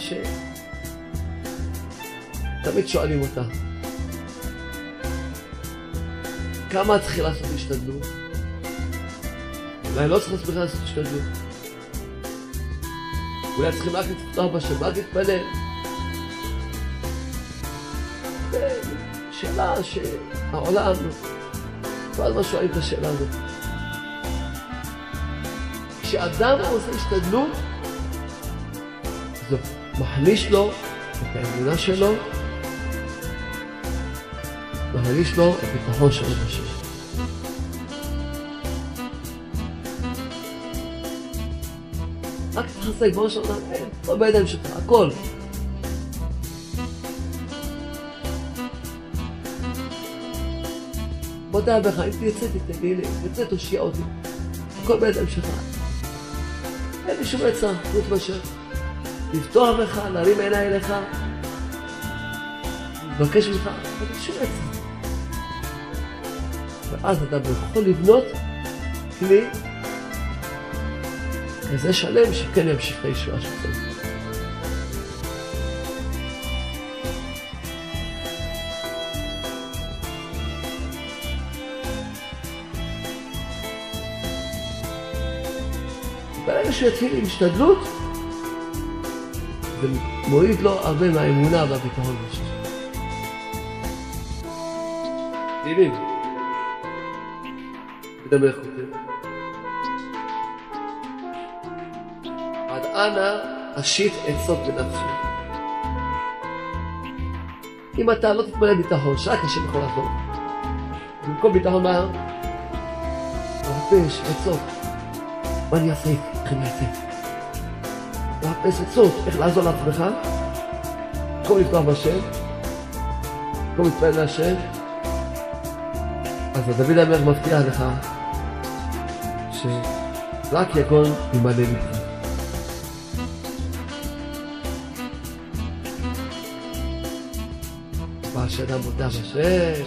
ש... תמיד שואלים אותה. כמה את צריכה לעשות השתדלות? אולי לא צריך בכלל לעשות השתדלות. אולי צריכים רק לפתוח בשבת להתפלל. שאלה שהעולם כל הזמן שואלים את השאלה הזאת. כשאדם עושה השתדלות, מחליש לו את האמונה שלו, מחליש לו את הביטחון שלו בשם. רק תחזק, בראש של עולם, אין, לא בידיים שלך, הכל. בוא תהיה בך, אם תרצה תתן לי, אם תרצה תושיע אותי. הכל בידיים שלך. אין לי שום עצה, חוץ מאשר לפתוח בך, להרים עיניי אליך, לבקש ממך, שום עצה. ואז אתה יכול לבנות כלי כזה שלם שכן ימשיך את הישועה שלך. ברגע שהוא יתחיל עם השתדלות, זה מוריד לו הרבה מהאמונה והביטחון בשביל. תהילים. מדבר כותב. עד אנה אשית עצות בנפשי. אם אתה לא תתמלא ביטחון, שרק השם יכול לעזור. במקום ביטחון מה? מחפש עצות. מה אני אעשה? איך אני אעשה? מחפש עצות, איך לעזור לעצמך. במקום לפתוח בשם, במקום להתפלל להשם. אז דוד המלך מבטיח לך שרק יגון ימלא. מה שאדם מודה בשם.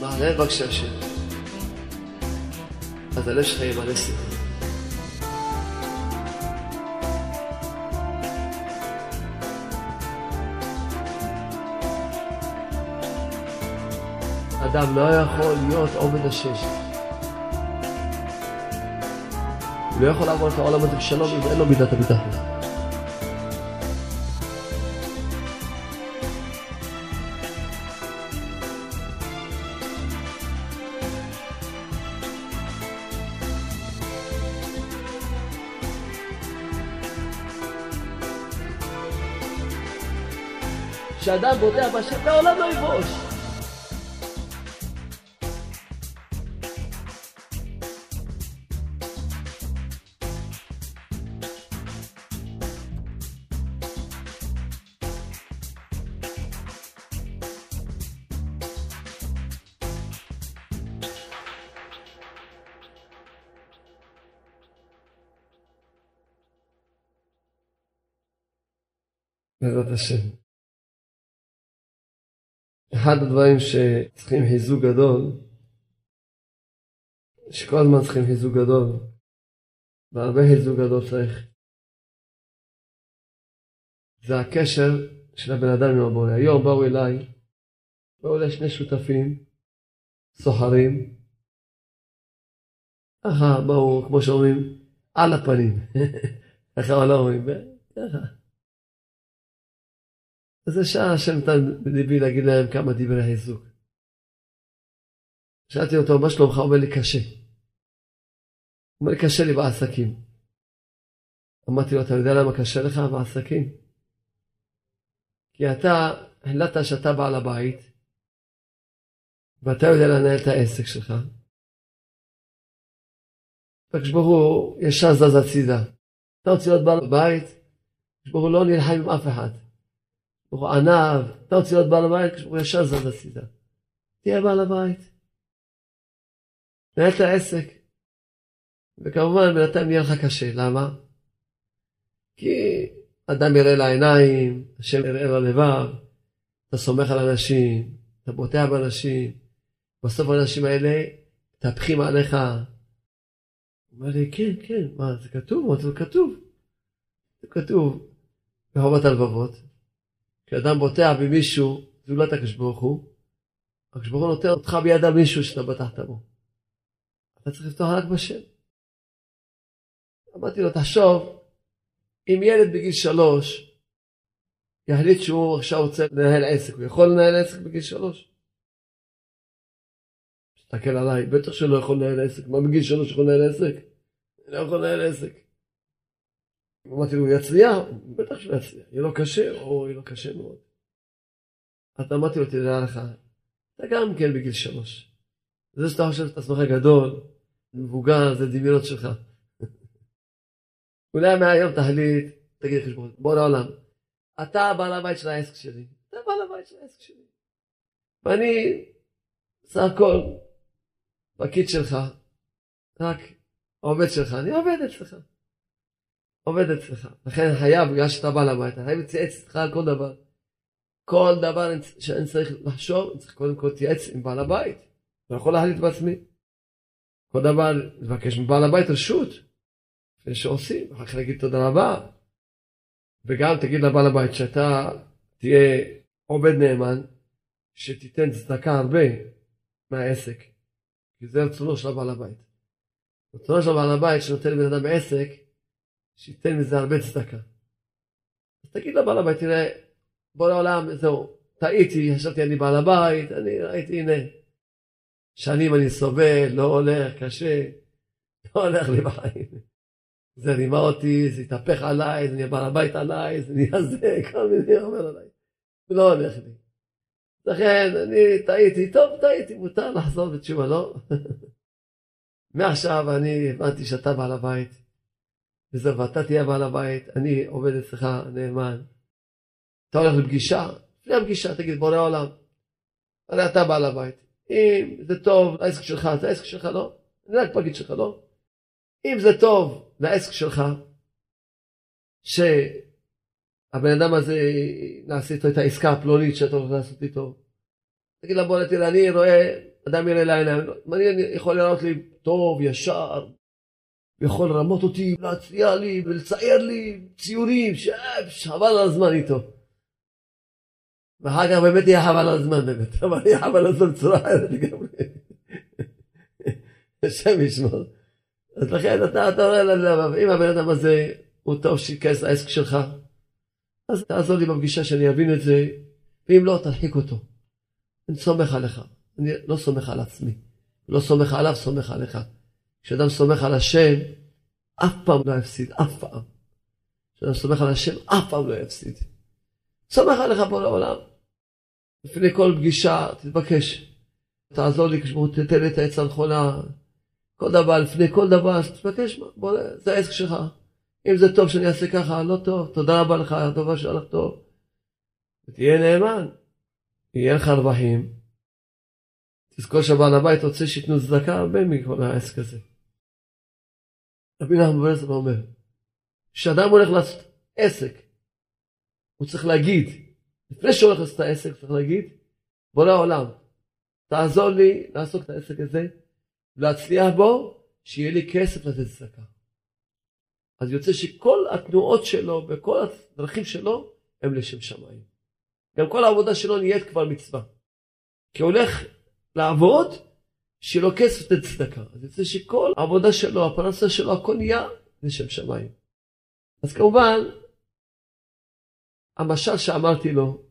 מעלה בבקשה השם. אז הלב שלך ימלא סיפור. אדם לא יכול להיות עובד השש. הוא לא יכול לעבור את העולם הזה בשלום אם אין לו מידת הביטחון. כשאדם בוטח בשם, לעולם לא יבוש. בעזרת השם. אחד הדברים שצריכים חיזוק גדול, שכל הזמן צריכים חיזוק גדול, והרבה חיזוק גדול צריך, זה הקשר של הבן אדם עם הבורא. היום באו אליי, באו אליי שני שותפים, סוחרים, ככה באו, כמו שאומרים, על הפנים. ככה לא אומרים, ככה. אז ישר השם נתן בליבי להגיד להם כמה דברי חיזוק. שאלתי אותו, מה שלומך? אומר לי, קשה. הוא אומר לי, קשה לי בעסקים. אמרתי לו, אתה יודע למה קשה לך בעסקים? כי אתה החלטת שאתה בעל הבית, ואתה יודע לנהל את העסק שלך. ברוך הוא ישר זז הצידה. אתה רוצה להיות בעל הבית? הוא לא נלחם עם אף אחד. הוא ענב, אתה רוצה להיות בעל הבית? הוא ישר זז הצידה. תהיה בעל הבית. נהל את העסק. וכמובן בינתיים יהיה לך קשה, למה? כי אדם יראה לעיניים, השם יראה ללבב, אתה סומך על אנשים, אתה בוטח באנשים, בסוף האנשים האלה, מתהפכים עליך. הוא אומר לי, כן, כן, מה, זה כתוב? מה זה כתוב? זה כתוב בחובת הלבבות. כשאדם בוטח במישהו, זולת הקדוש ברוך הוא, הקדוש ברוך הוא נותן אותך ביד על מישהו שאתה בטחת בו. אתה צריך לפתוח רק בשם. אמרתי לו, תחשוב, אם ילד בגיל שלוש יחליט שהוא עכשיו רוצה לנהל עסק, הוא יכול לנהל עסק בגיל שלוש? תסתכל עליי, בטח שלא יכול לנהל עסק. מה בגיל שלוש יכול לנהל עסק? אני לא יכול לנהל עסק. אמרתי לו, הוא יצליח? בטח שהוא יצליח. יהיה לו קשה? או יהיה לו קשה מאוד. אז אמרתי לו, תדע לך, אתה גם כן בגיל שלוש. זה שאתה חושב את עצמך גדול, מבוגר, זה דמיונות שלך. אולי מהיום תחליט, תגיד חשבון, בוא לעולם, אתה בעל הבית של העסק שלי, אתה בעל הבית של העסק שלי. ואני סך הכל פקיד שלך, רק עובד שלך, אני עובד אצלך. עובד אצלך. לכן חייב, בגלל שאתה בעל הבית, חייב להתייעץ איתך על כל דבר. כל דבר שאני צריך לחשוב, אני צריך קודם כל להתייעץ עם בעל הבית. אני יכול להחליט בעצמי. כל דבר, לבקש מבעל הבית רשות. לפני שעושים, אחר כך להגיד תודה רבה. וגם תגיד לבעל הבית שאתה תהיה עובד נאמן, שתיתן צדקה הרבה מהעסק. כי זה רצונו של הבעל הבית. רצונו של הבעל הבית שנותן לבן אדם עסק, שייתן מזה הרבה צדקה. אז תגיד לבעל הבית, תראה, בוא לעולם, זהו, טעיתי, חשבתי אני בעל הבית, אני ראיתי, הנה, שנים אני סובל, לא הולך, קשה, לא הולך לי בחיים. זה רימה אותי, זה התהפך עליי, זה נהיה בעל הבית עליי, זה נהיה זה, כל מיני אומר עליי. לא הולך לי. לכן אני טעיתי, טוב טעיתי, מותר לחזור בתשובה, לא? מעכשיו אני הבנתי שאתה בעל הבית, וזהו, ואתה תהיה בעל הבית, אני עובד אצלך נאמן. אתה הולך לפגישה, לפני הפגישה תגיד בורא עולם, הרי אתה בעל הבית. אם זה טוב לעסק שלך, זה העסק שלך, לא? אני רק פקיד שלך, לא? אם זה טוב לעסק שלך, שהבן אדם הזה, נעשה איתו את העסקה הפלונית שאתה הולך לעשות איתו, תגיד לה בוא תראה, אני רואה אדם יראה לעיניים, אני יכול לראות לי טוב, ישר, יכול לרמות אותי, להצליע לי ולצייר לי ציורים, שחבל על הזמן איתו. ואחר כך באמת יהיה חבל על הזמן באמת, אבל יהיה חבל על הזמן בצורה אחרת לגמרי. השם ישמור. אז לכן אתה, אתה רואה ללב, אם הבן אדם הזה הוא טוב שייכנס לעסק שלך, אז תעזור לי בפגישה שאני אבין את זה, ואם לא, תרחיק אותו. אני סומך עליך, אני לא סומך על עצמי. לא סומך עליו, סומך עליך. כשאדם סומך על השם, אף פעם לא יפסיד, אף פעם. כשאדם סומך על השם, אף פעם לא יפסיד. סומך עליך פה לעולם. לפני כל פגישה, תתבקש. תעזור לי כשבוא תתן לי את העץ הנכונה. כל דבר, לפני כל דבר, תתבקש, בוא, זה העסק שלך. אם זה טוב שאני אעשה ככה, לא טוב, תודה רבה לך, הדבר שהלך טוב. ותהיה נאמן, יהיה לך רווחים. תזכור שבעל הבית רוצה שייתנו צדקה הרבה מכל העסק הזה. רבי נחמן ברסלב אומר, כשאדם הולך לעשות עסק, הוא צריך להגיד, לפני שהוא הולך לעשות את העסק, צריך להגיד, בורא העולם, תעזור לי לעשות את העסק הזה, להצליח בו, שיהיה לי כסף לתת צדקה. אז יוצא שכל התנועות שלו וכל הדרכים שלו הם לשם שמיים. גם כל העבודה שלו נהיית כבר מצווה. כי הוא הולך לעבוד, שיהיה לו כסף לתת צדקה. אז יוצא שכל העבודה שלו, הפרנסה שלו, הכל נהיה לשם שמיים. אז כמובן, המשל שאמרתי לו,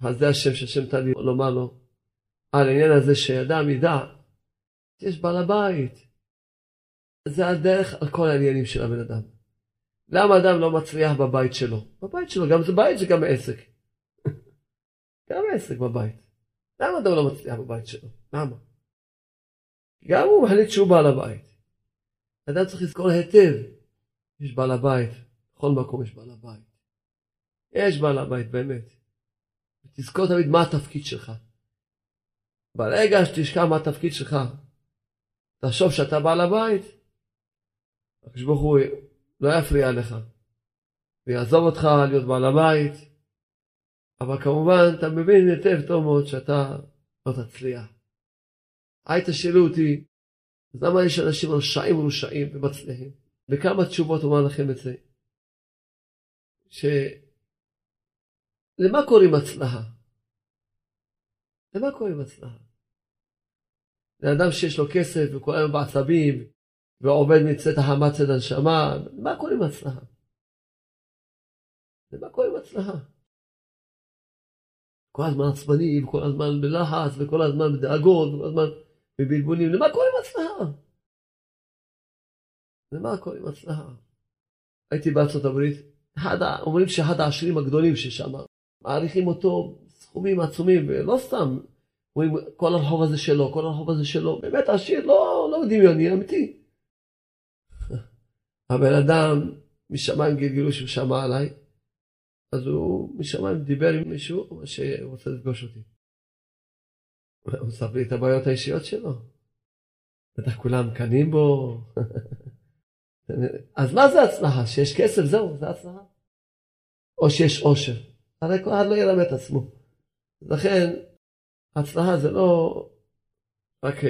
אז זה השם שהשם נתן לי לומר לו, על העניין הזה שאדם ידע יש בעל הבית. זה הדרך על כל העניינים של הבן אדם. למה אדם לא מצליח בבית שלו? בבית שלו, גם זה בית זה גם עסק. גם עסק בבית. למה אדם לא מצליח בבית שלו? למה? גם הוא מחליט שהוא בעל הבית. אדם צריך לזכור היטב, יש בעל הבית, בכל מקום יש בעל הבית. יש בעל הבית באמת. תזכור תמיד מה התפקיד שלך. ברגע שתשכח מה התפקיד שלך, תחשוב שאתה בעל הבית, הקדוש ברוך הוא לא יפריע לך, ויעזוב אותך להיות בעל הבית, אבל כמובן אתה מבין היטב טוב מאוד שאתה לא תצליח. אל תשאלו אותי, אז למה יש אנשים רשעים ורושעים ומצליחים? וכמה תשובות אומר לכם את זה? ש... למה קוראים הצלחה? למה קוראים הצלחה? לאדם שיש לו כסף וכל היום בעצבים ועובד מצאת החמה צד הנשמה, למה קוראים הצלחה? למה קוראים הצלחה? כל הזמן עצבני, וכל הזמן בלחץ, וכל הזמן בדאגות, וכל הזמן בבלבולים, למה קוראים הצלחה? למה קוראים הצלחה? הייתי בארצות הברית, אחד, אומרים שאחד העשירים הגדולים ששם, מעריכים אותו סכומים עצומים, ולא סתם, אומרים כל הרחוב הזה שלו, כל הרחוב הזה שלו, באמת עשיר לא, לא דמיוני, אמיתי. הבן אדם משמיים גלגלו שהוא שמע עליי, אז הוא משמיים דיבר עם מישהו שהוא רוצה לפגוש אותי. הוא מספר לי את הבעיות האישיות שלו. בטח כולם מקנאים בו. אז מה זה הצלחה? שיש כסף זהו, זה הצלחה. או שיש עושר. הרי כל אחד לא ירמה את עצמו. לכן, הצלחה זה לא רק uh,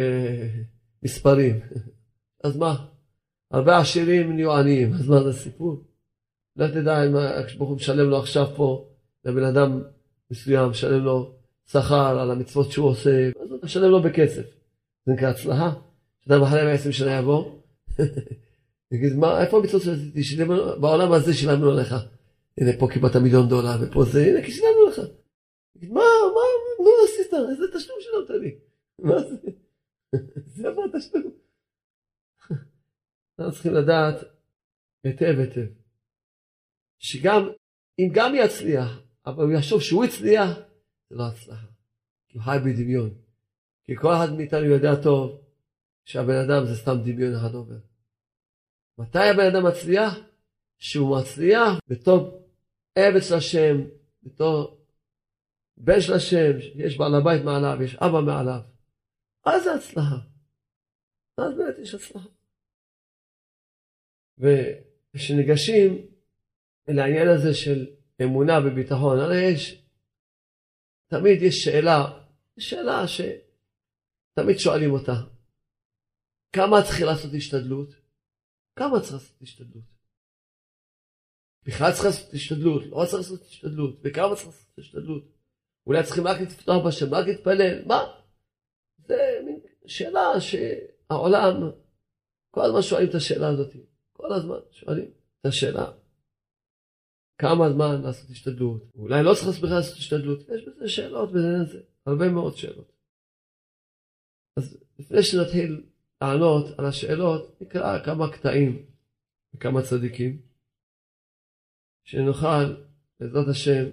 מספרים. אז מה? הרבה עשירים נהיו עניים, אז מה זה הסיפור? לך תדע אם הקדוש ברוך הוא משלם לו עכשיו פה, לבן אדם מסוים, משלם לו שכר על המצוות שהוא עושה, אז הוא משלם לו בכסף. זה נקרא הצלחה. שאדם אחרי 120 שנה יבוא, יגיד, מה, איפה המצוות שעשיתי? בעולם הזה שילמנו לך. הנה, פה קיבלת מיליון דולר, ופה זה, הנה, כי שילמנו לך. יגיד, מה, מה, מה עשית? איזה תשלום שילמת לי? מה זה? זה מה התשלום? אנחנו צריכים לדעת היטב היטב. שגם אם גם יצליח, אבל הוא יחשוב שהוא הצליח, זה לא הצלחה. כי הוא חי בדמיון. כי כל אחד מאיתנו יודע טוב שהבן אדם זה סתם דמיון אחד עובר. מתי הבן אדם מצליח? שהוא מצליח בתור עבד של השם, בתור בן של השם, יש בעל הבית מעליו, יש אבא מעליו. אז זה הצלחה. אז באמת יש הצלחה. וכשניגשים לעניין הזה של אמונה וביטחון, הרי יש, תמיד יש שאלה, שאלה שתמיד שואלים אותה, כמה צריך לעשות השתדלות? כמה צריך לעשות השתדלות? בכלל צריך לעשות השתדלות, לא צריך לעשות השתדלות, וכמה צריך לעשות השתדלות? אולי צריכים רק לפתוח בשם, רק להתפלל, מה? זה מין שאלה שהעולם, כל הזמן שואלים את השאלה הזאת, כל הזמן שואלים את השאלה. כמה זמן לעשות השתדלות, אולי לא צריך בכלל לעשות השתדלות, יש בזה שאלות בעניין הזה, הרבה מאוד שאלות. אז לפני שנתחיל לענות על השאלות, נקרא כמה קטעים וכמה צדיקים, שנוכל, בעזרת השם,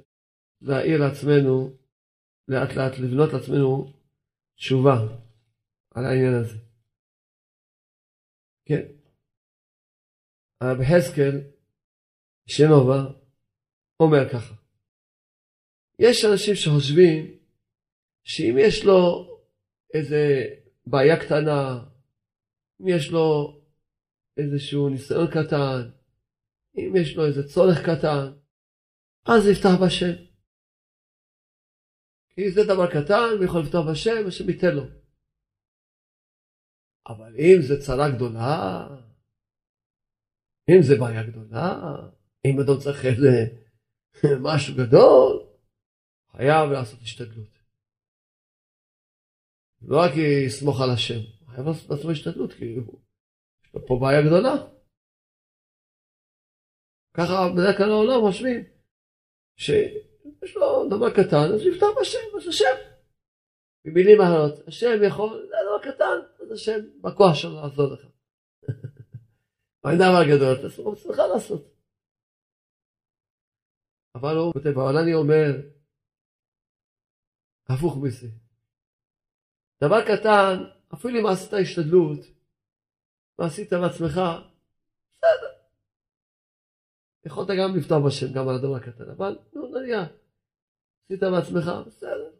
להעיר לעצמנו, לאט לאט לבנות לעצמנו תשובה על העניין הזה. כן. הרב חזקאל, שנובה, אומר ככה, יש אנשים שחושבים שאם יש לו איזה בעיה קטנה, אם יש לו איזשהו ניסיון קטן, אם יש לו איזה צורך קטן, אז יפתח בשם. כי זה דבר קטן, הוא יכול לפתוח בשם, השם ייתן לו. אבל אם זה צרה גדולה, אם זה בעיה גדולה, אם אדם צריך איזה משהו גדול, חייב לעשות השתדלות. לא רק יסמוך על השם, חייב לעשות לעצמו השתדלות, כי יש לו פה בעיה גדולה. ככה בדרך כלל העולם חושבים, שיש לו דבר קטן, אז יפתח בשם, אז השם. במילים אחרות, השם יכול, זה דבר קטן, אז השם בכוח שלו לעזור לך. מה דבר גדול, אתה צריך לעשות. אבל הוא כותב, אבל אני אומר, הפוך מזה. דבר קטן, אפילו אם עשית השתדלות, ועשית בעצמך, בסדר. יכולת גם לפתוח בשם, גם על הדבר הקטן, אבל נו נניח, עשית בעצמך, בסדר.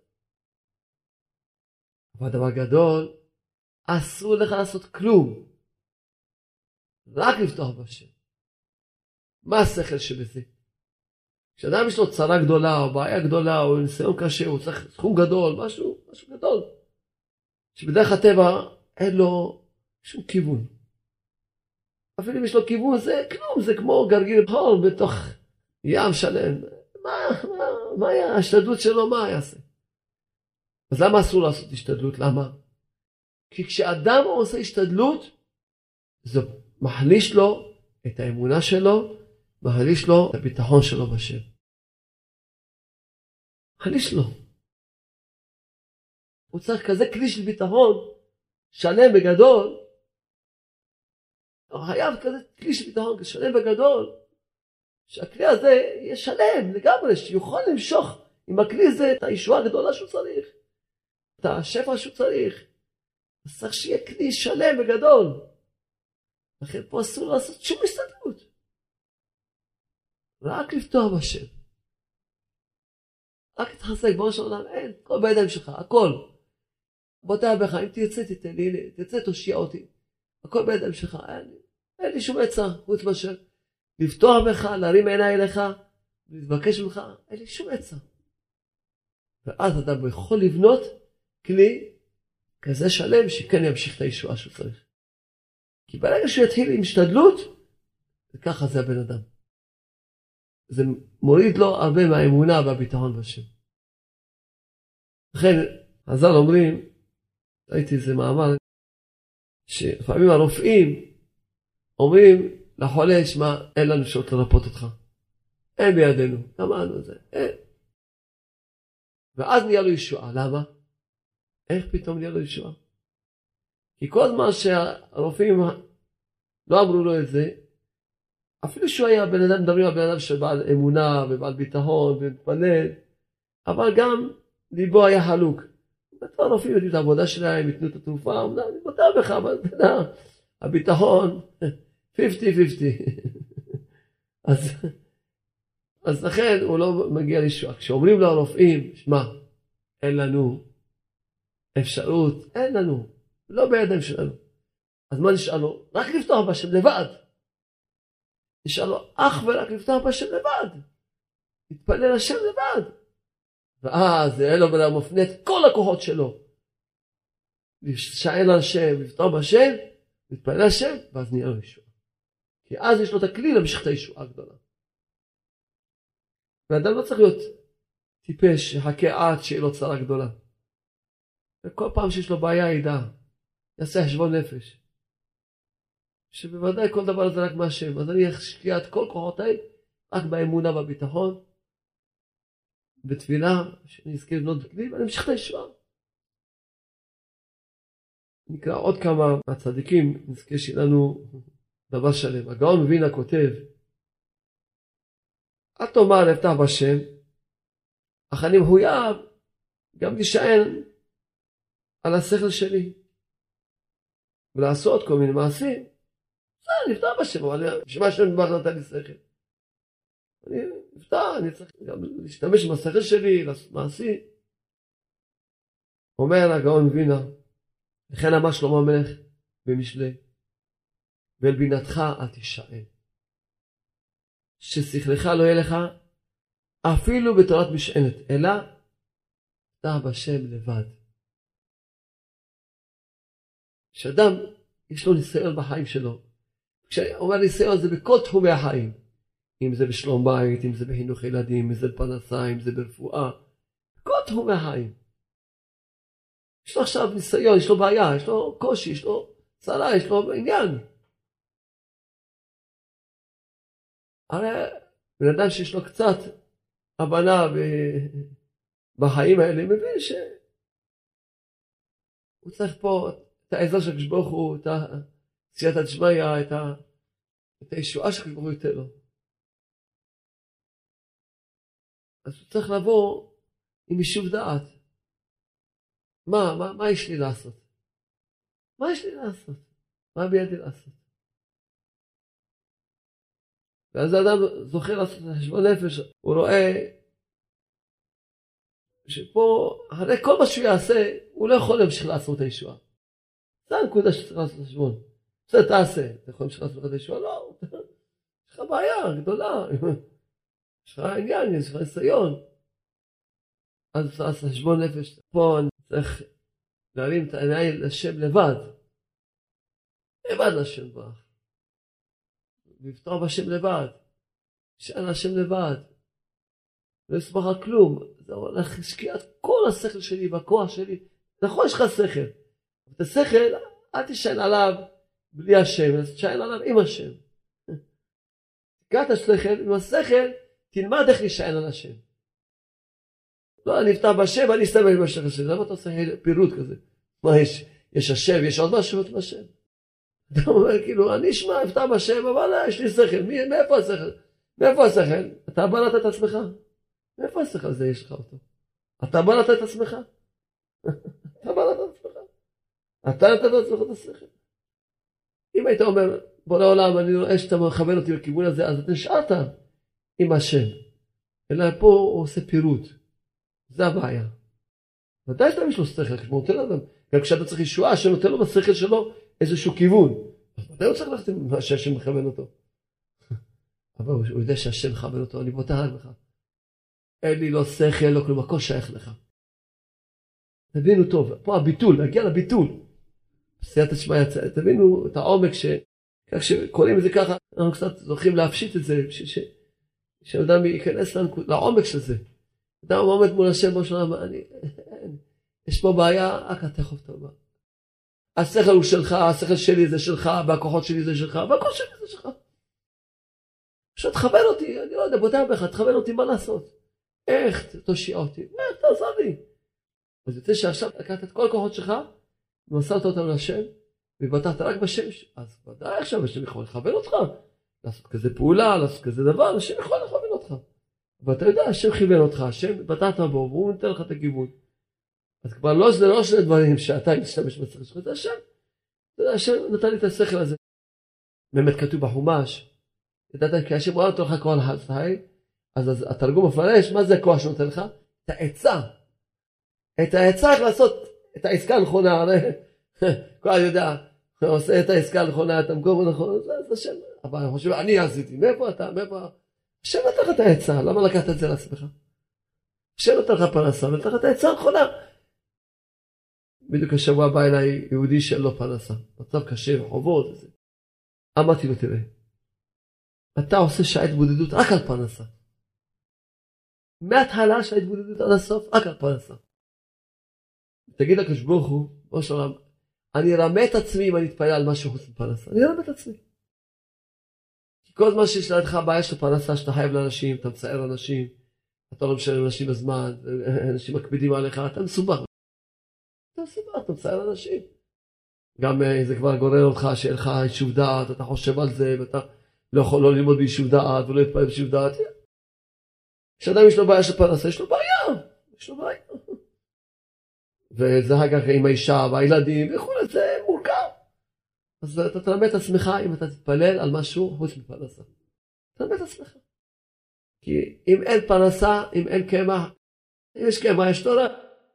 אבל דבר גדול, אסור לך לעשות כלום. רק לפתוח בשם. מה השכל שבזה? כשאדם יש לו צרה גדולה, או בעיה גדולה, או ניסיון קשה, הוא צריך סכום גדול, משהו, משהו גדול. שבדרך הטבע אין לו שום כיוון. אפילו אם יש לו כיוון זה כלום, זה כמו גרגיר חול בתוך ים שלם. מה, מה, מה היה, ההשתדלות שלו, מה יעשה? אז למה אסור לעשות השתדלות? למה? כי כשאדם עושה השתדלות, זה מחליש לו את האמונה שלו, מחליש לו את הביטחון שלו בשם. מחליש לו. הוא צריך כזה כלי של ביטחון, שלם וגדול, הוא חייב כזה כלי של ביטחון שלם וגדול, שהכלי הזה יהיה שלם לגמרי, שיוכל למשוך עם הכלי הזה את הישועה הגדולה שהוא צריך, את השפע שהוא צריך. אז צריך שיהיה כלי שלם וגדול. לכן פה אסור לעשות שום הסתדרות. רק לפתוח בשם. רק להתחזק בראש העולם, אין, הכל בידיים שלך, הכל. בוטח בך, אם תרצה תיתן לי, תרצה תושיע אותי. הכל בידיים שלך, אין, אין לי שום עצה חוץ מאשר לפתוח בך, להרים עיניי אליך, להתבקש ממך, אין לי שום עצה. ואז אדם יכול לבנות כלי כזה שלם שכן ימשיך את הישועה שהוא צריך. כי ברגע שהוא יתחיל עם השתדלות, ככה זה הבן אדם. זה מוריד לו הרבה מהאמונה והביטחון בשם. לכן, חז"ל אומרים, ראיתי איזה מאמר, שלפעמים הרופאים אומרים לחולה, שמע, אין לנו אפשרות לרפות אותך. אין בידינו, גמרנו את זה, אין. ואז נהיה לו ישועה, למה? איך פתאום נהיה לו ישועה? כי כל זמן שהרופאים לא אמרו לו את זה, אפילו שהוא היה בן אדם, מדברים על בן אדם שבעל אמונה ובעל ביטחון ומתפלל, אבל גם ליבו היה חלוק. הרופאים יודעים את העבודה שלהם, ייתנו את התרופה, אמנם אני מודה בך, אבל אתה יודע, הביטחון 50-50. אז, אז לכן הוא לא מגיע לישועה. כשאומרים לו הרופאים, שמע, אין לנו אפשרות, אין לנו, לא בידיים שלנו. אז מה נשאר לו? רק לפתוח בשם לבד. נשאר לו אך ורק לפתוח בשם לבד. להתפלל השם לבד. ואז אלו בן מפנה את כל הכוחות שלו. להישען על השם, לפתוח בשם, להתפלל השם, ואז נהיה לו ישועה. כי אז יש לו את הכלי להמשיך את הישועה הגדולה. ואדם לא צריך להיות טיפש, שיחכה עד שיהיה לו צרה גדולה. וכל פעם שיש לו בעיה ידע, יעשה חשבון נפש. שבוודאי כל דבר זה רק מהשם, אז אני אשקיע את כל כוחותיי רק באמונה והביטחון, בתפילה, שאני אזכה לבנות כלי ואני אמשיך את הישועה. נקרא עוד כמה מהצדיקים, נזכה שיהיה לנו דבר שלם. הגאון מווינה כותב, אל תאמר אפתח בשם, אך אני מחויב גם להישען על השכל שלי ולעשות כל מיני מעשים. נפתח בשם, אבל בשביל מה השם נדבך נתן לי שכל? אני נפתח, אני צריך גם להשתמש בשכל שלי, מעשי. אומר הגאון מווינה, וכן אמר שלמה המלך במשלי, ואל בינתך אל תישען. ששכלך לא יהיה לך אפילו בתורת משענת, אלא אתה בשם לבד. כשאדם יש לו ניסיון בחיים שלו, כשאומר ניסיון זה בכל תחומי החיים, אם זה בשלום בית, אם זה בחינוך ילדים, אם זה בפרנסה, אם זה ברפואה, בכל תחומי החיים. יש לו עכשיו ניסיון, יש לו בעיה, יש לו קושי, יש לו צרה, יש לו עניין. הרי בן אדם שיש לו קצת הבנה בחיים האלה, מבין שהוא צריך פה את העזר של הקדוש הוא, את סייעתא דשמיא, את, את הישועה שהקדוש ברוך הוא ייתן לו. אז הוא צריך לבוא עם יישוב דעת. מה, מה, מה יש לי לעשות? מה יש לי לעשות? מה בידי לעשות? ואז האדם זוכה לעשות חשבון נפש, הוא רואה שפה, אחרי כל מה שהוא יעשה, הוא לא יכול להמשיך לעשות את הישועה. זו הנקודה שצריך לעשות חשבון. בסדר, תעשה. אתה יכול להמשיך לעשות את הישועה? לא. יש לך בעיה גדולה. יש לך עניין, יש לך ניסיון. אז צריך לעשות חשבון נפש. פה אני צריך להרים את העיניים לשם לבד. לבד לשם ברך. לפתוח בשם לבד. שאל השם לבד. לא יסמך על כלום. זה הולך להשקיע את כל השכל שלי והכוח שלי. נכון, יש לך שכל. את השכל, אל תישען עליו בלי השם, אז תישען עליו עם השם. תקרא את השכל, עם השכל תלמד איך להישען על השם. לא, אני אפתח בשם ואני אסתמל עם השם. למה אתה עושה פירוט כזה? מה יש? יש השם, יש עוד משהו השם? אתה אומר כאילו, אני אשמע, אפתח בשם, אבל יש לי שכל. מי, מאיפה השכל? מאיפה השכל? אתה בלעת את עצמך. מאיפה השכל הזה יש לך אותו? אתה בלעת את עצמך? אתה בלעת את עצמך? אתה נתת את עצמך את השכל? אם היית אומר, בורא עולם, אני רואה שאתה מכוון אותי לכיוון הזה, אז אתה נשארת עם השם. אלא פה הוא עושה פירוט. זה הבעיה. ודאי שאתה יש לו שכל, כמו נותן לאדם. גם כשאתה צריך ישועה, שנותן לו בשכל שלו איזשהו כיוון. אז מתי הוא צריך ללכת עם מה שהשם מכוון אותו? אבל הוא יודע שהשם מכוון אותו, אני בוטח לך. אין לי לא שכל, לא כלום, הכל שייך לך. תבינו טוב, פה הביטול, להגיע לביטול. סייעתא שמיא, תבינו את העומק ש... כך שקוראים את זה ככה, אנחנו קצת זוכים להפשיט את זה, שאדם ייכנס לעומק של זה. אדם עומד מול השם בראש העולם, יש פה בעיה, רק אתה יכול לפתור בה. השכל הוא שלך, השכל שלי זה שלך, והכוחות שלי זה שלך, והכוחות שלי זה שלך. פשוט תכוון אותי, אני לא יודע, בוטח בך, תכוון אותי מה לעשות. איך תושיע אותי, איך תעזור לי. אז יוצא שעכשיו לקחת את כל הכוחות שלך, ומסרת אותם להשם, ובטחת רק בשם, אז ודאי עכשיו השם יכול לכוון אותך, לעשות כזה פעולה, לעשות כזה דבר, השם יכול לכוון אותך. ואתה יודע, השם כיוון אותך, השם בטחת בו, והוא נותן לך את הכיוון. אז כבר לא, זה לא שני דברים שאתה משתמש בשכל שלך, זה השם. אתה יודע, השם נתן לי את השכל הזה. באמת כתוב בחומש, ידעת כי השם רואה אותו לך כל אז, אז התרגום מפרש, מה זה הכוח שנותן לך? את העצה. את העצה איך לעשות את העסקה הנכונה, הרי כל יודע, עושה את העסקה הנכונה, את המקום הנכון, זה השם. אבל אני חושב, אני עשיתי, מאיפה אתה, מאיפה... השם נתן לך את העצה, למה לקחת את זה לעצמך? השם נתן לך פרנסה, ונתן לך את העצה הנכונה. בדיוק השבוע בא אליי יהודי שאין לו פרנסה, מצב קשה, חובות וזה. אמרתי לו, תראה, אתה עושה שעה התבודדות רק על פרנסה. מההתחלה שעה התבודדות עד הסוף, רק על פרנסה. תגיד לקדוש ברוך הוא, ראש העולם, אני ארמה את עצמי אם אני אתפלל על משהו חוץ מפרנסה. אני ארמה את עצמי. כי כל זמן שיש לידך בעיה של פרנסה שאתה חייב לאנשים, אתה מצער אנשים, אתה לא משלם לאנשים בזמן, אנשים מקפידים עליך, אתה מסובך. אתה מסובך, אתה מצער אנשים. גם אה, זה כבר גורר אותך שאין לך יישוב דעת, אתה חושב על זה, ואתה לא יכול לא ללמוד ביישוב דעת ולא להתפלל ביישוב דעת. כשאדם יש לו בעיה של פרנסה, יש לו בעיה, יש לו בעיה. וזה אחר כך עם האישה והילדים וכולי, זה מורכב. אז אתה תלמד את עצמך אם אתה תתפלל על משהו חוץ מפרנסה. תלמד את עצמך. כי אם אין פרנסה, אם אין קמח, אם יש קמח, יש תורה.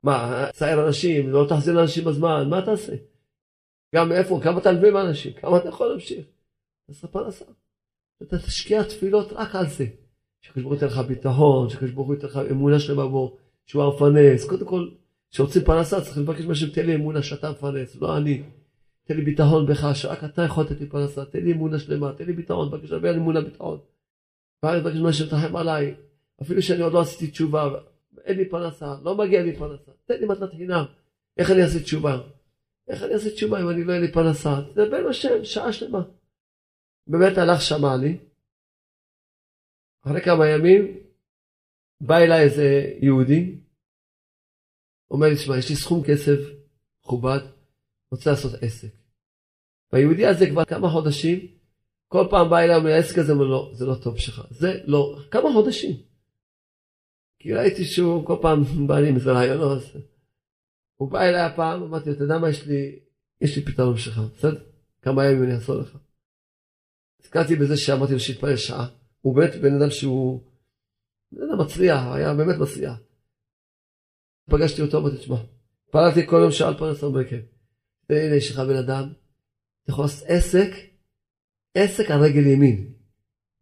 מה, צייר אנשים, לא תחזיר לאנשים בזמן, מה תעשה? גם איפה, כמה תלווה מאנשים, כמה אתה יכול להמשיך? תעשה פרנסה. אתה תשקיע תפילות רק על זה. שקדוש ברוך הוא ייתן לך ביטחון, שקדוש ברוך הוא ייתן לך אמונה שלמה בו, שהוא המפרנס. קודם כל, כשרוצים פרנסה צריך לבקש מהשם, תן לי אמונה שאתה מפרנס, לא אני. תן לי ביטחון בך, שרק אתה יכול לתת לי פרנסה, תן לי אמונה שלמה, תן לי ביטחון, בבקשה, הרבה אמונה ביטחון. ואז מבקש מהשם, תרחם עליי, אפילו שאני עוד לא עשיתי תשובה, אין לי פרנסה, לא מגיע לי פרנסה, תן לי מתנת חינם, איך אני אעשה תשובה? איך אני אעשה תשובה אם אני לא אין לי פרנסה? תדבר עם השם, שעה שלמה. באמת הלך שמע לי, אחרי כמה ימים, בא אליי איזה יהודי, אומר לי, שמע, יש לי סכום כסף מכובד, רוצה לעשות עסק. והיהודי הזה כבר כמה חודשים, כל פעם בא אליי, אומר, העסק הזה, אומר, לא, זה לא טוב שלך. זה לא, כמה חודשים. כי ראיתי שהוא כל פעם בא לי עם איזה רעיונות. הוא בא אליי הפעם, אמרתי לו, אתה יודע מה, יש לי, יש לי פתרון בשבילך, בסדר? כמה ימים אני אעזור לך. הזכרתי בזה שאמרתי לו שיתפלל שעה. הוא באמת בן אדם שהוא, בן אדם מצליח, היה באמת מצליח. פגשתי אותו, אמרתי, תשמע, פעלתי כל יום שעה על פרנסה בקר. והנה יש לך בן אדם, אתה יכול לעשות עסק, עסק על רגל ימין.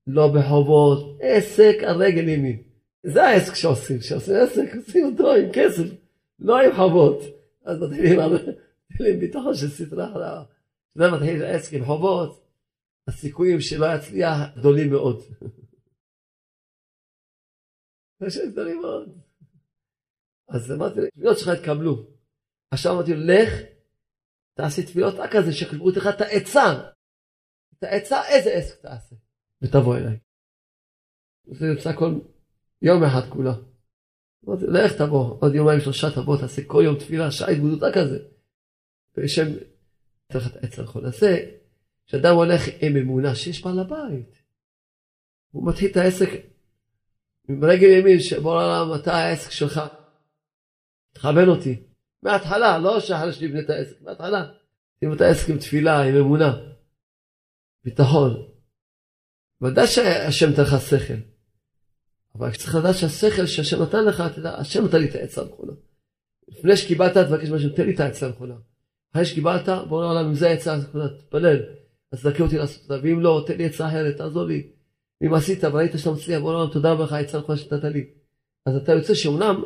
לא בחובות, עסק על רגל ימין. זה העסק שעושים, שעושים עסק, עושים אותו עם כסף, לא עם חובות. אז מתחילים מתחילים ביטחון של סטרה חלבה. כשאדם מתחיל עסק עם חובות, הסיכויים שלא יצליח גדולים מאוד. יש גדולים מאוד. אז אמרתי, תפילות שלך התקבלו. עכשיו אמרתי לו, לך, תעשי תפילות רק על זה, שיקבלו לך את העצה. את העצה, איזה עסק תעשה. ותבוא אליי. זה יוצא כל יום אחד כולה. אמרתי, לך תבוא, עוד יומיים שלושה תבוא, תעשה כל יום תפילה, שעה התבודות רק על זה. את העצה הנכון. אז זה, כשאדם הולך עם אמונה שיש בעל הבית, הוא מתחיל את העסק עם רגל ימין, שבוא לעולם, אתה העסק שלך. תכוון אותי. מההתחלה, לא שאחרי שנבנה את העסק, מההתחלה. שים את העסק עם תפילה, עם אמונה. ביטחון. ודאי שהשם נתן לך שכל. אבל צריך לדעת שהשכל שהשם נתן לך, אתה יודע, השם נתן לי את העצה הנכונה. לפני שקיבלת, תבקש משהו, תן לי את העצה הנכונה. אחרי שקיבלת, בוא לעולם, אם זה העצה הנכונה, תתפלל. אז תזכה אותי לעשות אותה, ואם לא, תן לי עצה אחרת, תעזור לי. אם עשית וראית שאתה מצליח, בוא לעולם, תודה רבה לך, העצה הנכונה שנתת לי. אז אתה יוצא שאומנם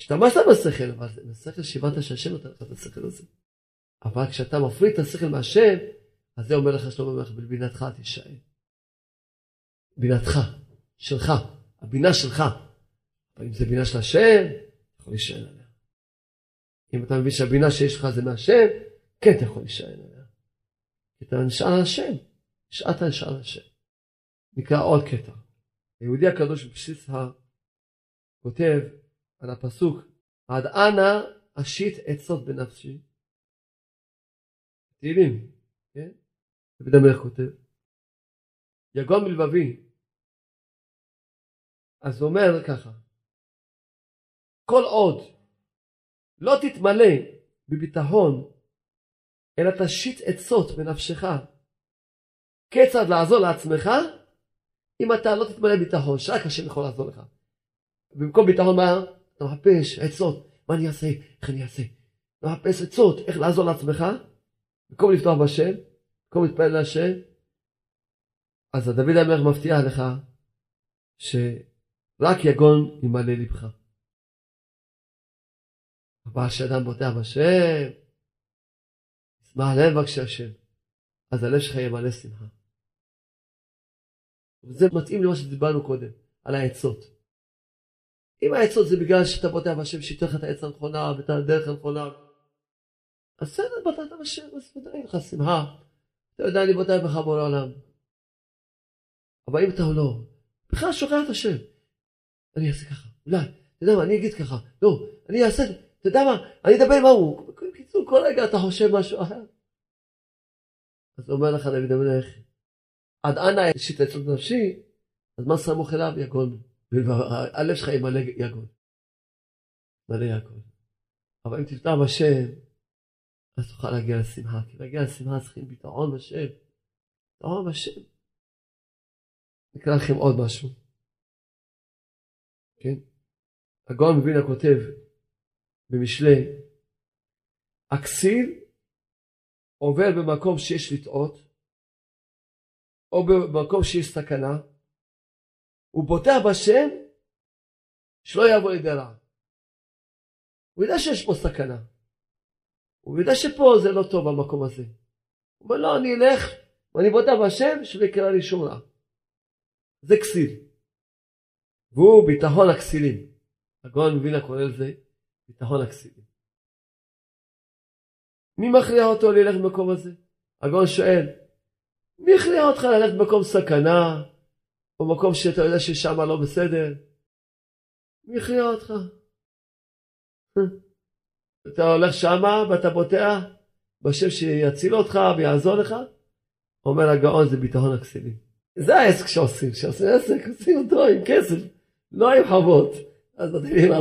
השתמשת בשכל, אבל בשכל שהבנת שהשם נותן לך את השכל הזה. אבל כשאתה מפריד את השכל מהשם, אז זה אומר לך שלמה המלך, בבינתך תישאר. בינתך, שלך, הבינה שלך. אבל אם זה בינה של השם, אתה יכול להישאר עליה. אם אתה מבין שהבינה שיש לך זה מהשם, כן אתה יכול להישאר עליה. אתה נשאר על השם. נשארת נשאר על השם. נקרא עוד קטע. היהודי הקדוש בבסיס כותב על הפסוק, עד אנה אשית עצות בנפשי. תהילים, כן? דוד המלך כותב. יגון מלבבי. אז הוא אומר ככה, כל עוד לא תתמלא בביטחון, אלא תשית עצות בנפשך, כיצד לעזור לעצמך, אם אתה לא תתמלא ביטחון, שרק השם יכול לעזור לך. במקום ביטחון מה? אתה מחפש עצות, מה אני אעשה, איך אני אעשה. אתה מחפש עצות, איך לעזור לעצמך, במקום לפתוח בשם, במקום להתפלל להשם, אז דוד המלך מבטיח לך שרק יגון ימלא לבך. אבל כשאדם בוטח בשם, ישמח לב בבקשה השם, אז הלב שלך ימלא שמחה. וזה מתאים למה שדיברנו קודם, על העצות. אם העצות זה בגלל שאתה בוטח בשם שייתן לך את העץ הנכונה ואת הדרך הנכונה, אז בסדר, בוטחת בשם, אז ודאי לך שמחה. אתה יודע, אני בוטח בך בורא עולם. אבל אם אתה לא, בכלל שוכח את השם. אני אעשה ככה, אולי, אתה יודע מה, אני אגיד ככה, לא, אני אעשה, אתה יודע מה, אני אדבר עם ההוא. בקיצור, כל רגע אתה חושב משהו אחר. אז אומר לך דוד המלך, עד אנה יש את עצות נפשי, אז מה סמוך אליו יגון. הלב שלך ימלא יגון. מלא יגון. אבל אם תפתח בשם, אז תוכל להגיע לשמחה. כי להגיע לשמחה צריכים ביטחון בשם. ביטחון בשם. נקרא לכם עוד משהו. כן? הגאון מבינה כותב במשלי, הכסיל עובר במקום שיש לטעות, או במקום שיש סכנה, הוא בוטח בשם שלא יבוא לידי רע. הוא יודע שיש פה סכנה. הוא יודע שפה זה לא טוב במקום הזה. הוא אומר לא, אני אלך ואני בוטח בשם שלא יקרה לי שום רע. זה כסיל. והוא ביטחון הכסילים. הגאון מבינה קורא לזה ביטחון הכסילים. מי מכריע אותו ללכת במקום הזה? הגאון שואל, מי הכריע אותך ללכת במקום סכנה, במקום שאתה יודע ששם לא בסדר, הכריע אותך? אתה הולך שמה ואתה בוטח בשם שיציל אותך ויעזור לך? אומר הגאון זה ביטחון הכסילים. זה העסק שעושים, שעושים עסק עושים אותו עם כסף, לא עם חובות. אז מתחילים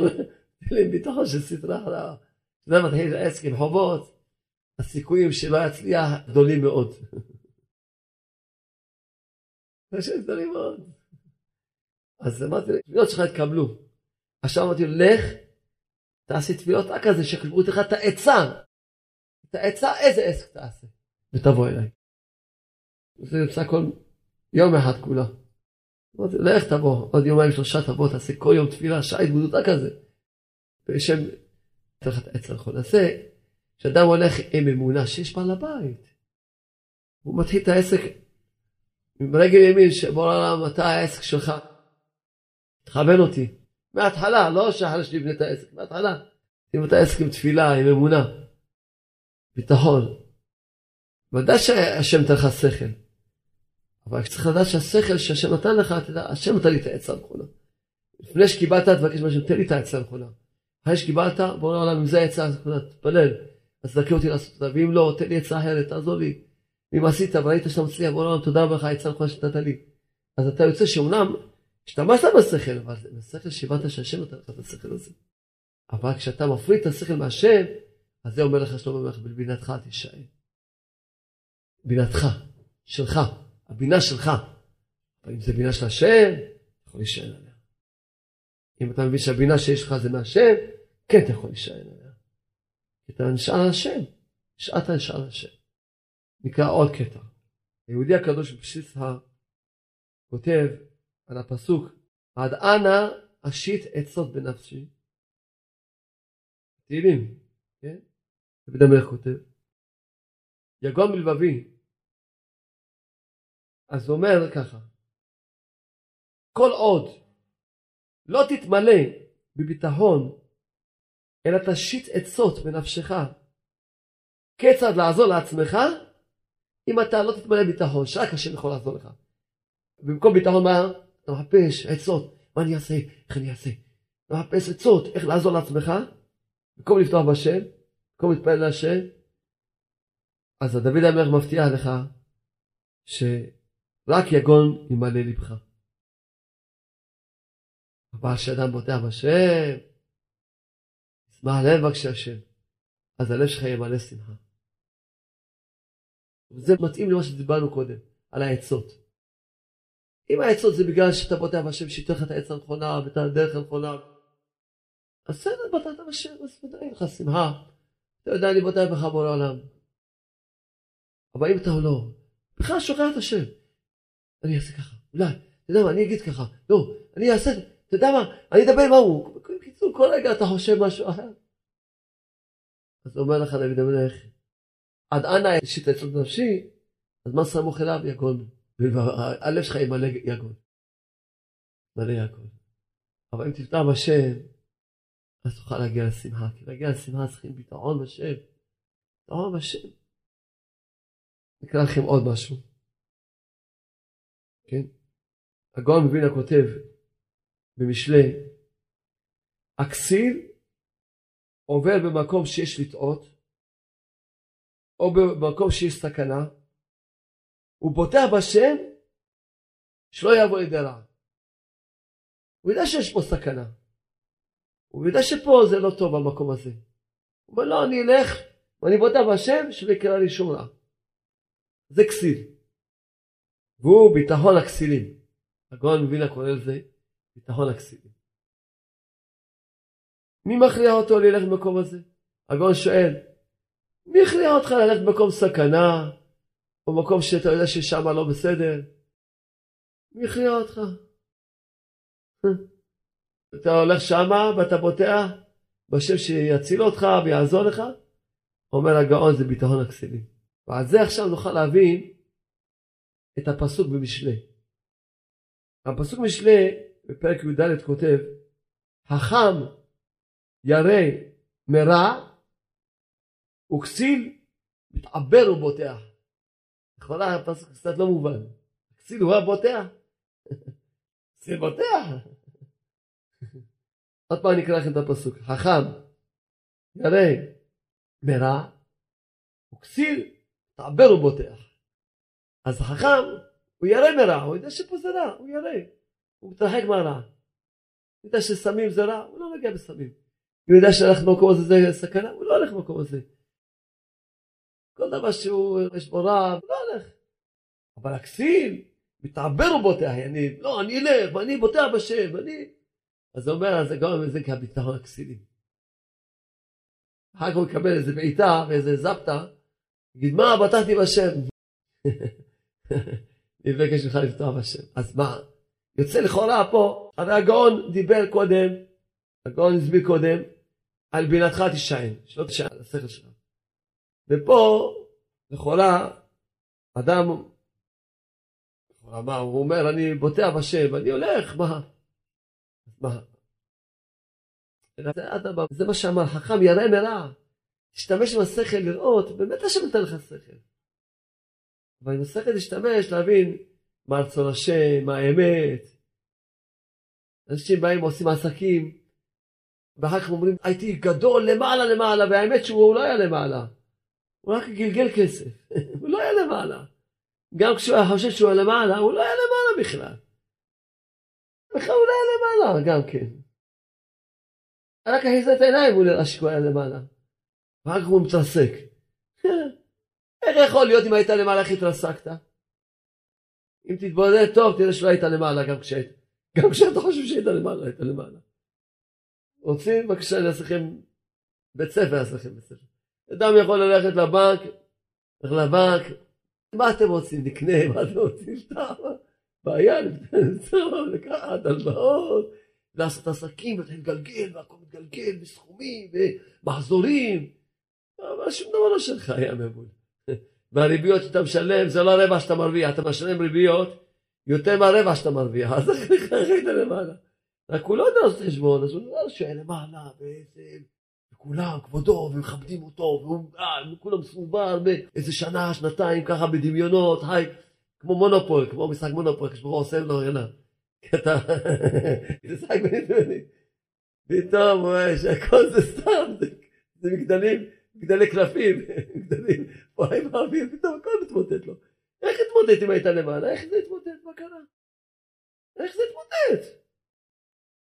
עם ביטחון של סדרה חלבה. כשאתה מתחיל עסק עם חובות, הסיכויים שלא יצליח גדולים מאוד. יש גדולים מאוד. אז אמרתי, תפילות שלך התקבלו. עכשיו אמרתי לו, לך, תעשי תפילות רק על זה, שיקבלו לך את העצה. את העצה, איזה עסק תעשה. ותבוא אליי. זה יוצא כל יום אחד כולה. אמרתי, לך תבוא, עוד יומיים שלושה תבוא, תעשה כל יום תפילה, שעה התבודות רק על אתן לך את העצה הנכונה. זה, כשאדם הולך עם אמונה שיש בעל הבית, הוא מתחיל את העסק עם רגל ימין, שבוא לעולם, אתה העסק שלך. תכוון אותי. מההתחלה, לא שאחרי שנבנה את העסק, מההתחלה. שים את העסק עם תפילה, עם אמונה. ביטחון. ודאי שהשם נותן לך שכל. אבל צריך לדעת שהשכל שהשם נתן לך, אתה יודע, השם נותן לי את העצה הנכונה. לפני שקיבלת, תבקש מהשם, תן לי את העצה הנכונה. אחרי שקיבלת, בוא לעולם, אם זה העצה הנכונה, תתפלל. אז תזכה אותי לעשות אותה, ואם לא, תן לי עצה אחרת, תעזור לי. אם עשית וראית שאתה מצליח, בוא לעולם, תודה רבה לך, העצה הנכונה שנתת לי. אז אתה יוצא שאומנם השתמשת בשכל, אבל בשכל שהבנת שהשם נותן לך את השכל הזה. אבל כשאתה מפריד את השכל מהשם, אז זה אומר לך שלמה המלך, בבינתך תישאר. בינתך, שלך, הבינה שלך. אבל אם זה בינה של השם, אתה יכול להישאר עליה. אם אתה מבין שהבינה שיש לך זה מהשם, כן אתה יכול להישאר עליה. אתה נשאר השם, נשארת נשאר השם. נקרא עוד קטע. היהודי הקדוש בבסיס כותב על הפסוק, עד אנה אשית עצות בנפשי. תהילים, כן? דוד המלך כותב. יגון מלבבי. אז הוא אומר ככה, כל עוד לא תתמלא בביטחון, אלא תשית עצות בנפשך, כיצד לעזור לעצמך, אם אתה לא תתמלא ביטחון, שרק השם יכול לעזור לך. במקום ביטחון מה? אתה מחפש עצות, מה אני אעשה, איך אני אעשה. אתה מחפש עצות, איך לעזור לעצמך, במקום לפתוח בשם, במקום להתפלל להשם, אז דוד המלך מבטיח לך שרק יגון ימלא לבך. אבל כשאדם בוטח בשם, ישמח לב בבקשה השם, אז הלב שלך ימלא שמחה. וזה מתאים למה שדיברנו קודם, על העצות. אם העצות זה בגלל שאתה בוטח בשם שייתן לך את העץ הנכונה ואת הדרך הנכונה, אז בסדר, בוטחת בשם, אז ודאי לך שמחה. אתה יודע, אני בוטח בך בורא עולם. אבל אם אתה לא, בכלל שוכח את השם. אני אעשה ככה, אולי, אתה יודע מה, אני אגיד ככה, לא, אני אעשה, אתה יודע מה, אני אדבר עם ההוא. בקיצור, כל רגע אתה חושב משהו אחר. אז אומר לך דוד המלך, עד אנה את עצות נפשי, אז מה סמוך אליו יגון. והלב שלך ימלא יגון. מלא יגון. אבל אם תפתח בשם, אז תוכל להגיע לשמחה. כי להגיע לשמחה צריכים ביטחון בשם. ביטחון בשם. נקרא לכם עוד משהו. כן? הגאון מבינה כותב במשלי, הכסיל עובר במקום שיש לטעות, או במקום שיש סכנה, הוא בוטח בשם שלא יבוא לידי רע. הוא יודע שיש פה סכנה. הוא יודע שפה זה לא טוב במקום הזה. הוא אומר לא, אני אלך ואני בוטח בשם שלא יקרה לי שום רע. זה כסיל. והוא ביטחון הכסילים. הגאון מבינה קורא לזה ביטחון הכסילים. מי מכריע אותו ללכת במקום הזה? הגאון שואל, מי הכריע אותך ללכת במקום סכנה, או מקום שאתה יודע ששם לא בסדר? מי הכריע אותך? אתה הולך שמה ואתה בוטח בשם שיציל אותך ויעזור לך? אומר הגאון זה ביטחון הכסילים. ועל זה עכשיו נוכל להבין את הפסוק במשלי. הפסוק משלי בפרק י"ד כותב החם ירא מרע וכסיל מתעבר ובוטח. לכאורה הפסוק קצת לא מובן. כסיל הוא הבוטח? כסיל בוטח? עוד פעם אני אקרא לכם את הפסוק. חכם ירא מרע וכסיל תעבר ובוטח. אז החכם הוא ירא מרע, הוא יודע שפה זה רע, הוא ירא. הוא מתרחק מהרע. הוא יודע שסמים זה רע, הוא לא מגיע בסמים. הוא יודע שהלך במקום הזה זה סכנה, הוא לא הולך במקום הזה. כל דבר שהוא, יש בו רע, הוא לא הולך. אבל הכסיל מתעבר ובוטח, אני, לא, אני אלך, ואני בוטח בשם, ואני... אז הוא אומר, אז זה גם זה כביטחון הכסילים. אחר כך הוא יקבל איזה בעיטה ואיזה זפטה, יגיד, מה, בטחתי בשם. אני מבקש ממך לפתוח בשם. אז מה, יוצא לכאורה פה, הרי הגאון דיבר קודם, הגאון הסביר קודם, על בינתך תישען, שלא תישען על השכל שלך. ופה, לכאורה, אדם, מה, הוא אומר, אני בוטח בשם, אני הולך, מה? מה? זה מה שאמר, חכם ירא מרע, תשתמש עם השכל לראות, באמת השם נותן לך שכל. אבל עם השכל תשתמש להבין מה רצון השם, מה האמת. אנשים באים ועושים עסקים, ואחר כך אומרים, הייתי גדול למעלה למעלה, והאמת שהוא לא היה למעלה. הוא רק גלגל כסף, הוא לא היה למעלה. גם כשהוא היה חושב שהוא היה למעלה, הוא לא היה למעלה בכלל. בכלל הוא לא היה למעלה גם כן. רק הכניסה את העיניים הוא נראה שהוא היה למעלה. ואחר כך הוא מתרסק. איך יכול להיות אם היית למעלה איך התרסקת? אם תתבודד טוב תראה שלא היית למעלה גם כשהיית. גם כשאתה חושב שהיית למעלה, היית למעלה. רוצים? בבקשה, אני אעשה לכם בית ספר, אעשה לכם בית ספר. אדם יכול ללכת לבנק, הולך לבנק, מה אתם רוצים? נקנה, מה אתם רוצים? בעיה, לקחת הלוואות, לעשות עסקים, ואתה מתגלגל, והכל מתגלגל, בסכומים, ומחזורים. אבל שום דבר לא שלך היה מבול. והריביות שאתה משלם, זה לא הרבע שאתה מרוויח, אתה משלם ריביות יותר מהרבע שאתה מרוויח, אז איך היית למעלה? רק הוא לא יודע לעשות חשבון, אז הוא יודע שהיה למעלה, ואיזה... וכולם, כבודו, ומכבדים אותו, וכולם מסובר באיזה שנה, שנתיים, ככה בדמיונות, היי, כמו מונופול, כמו משחק מונופול, כשברוך הוא עושה לו, הנה, אתה, משחק בנדמני. פתאום הוא רואה שהכל זה סתם, זה מגדלים, מגדלי קלפים, מגדלים, פועלים באוויר, פתאום הכל מתמוטט לו. איך התמוטט אם היית למעלה? איך זה התמוטט? מה קרה? איך זה התמוטט?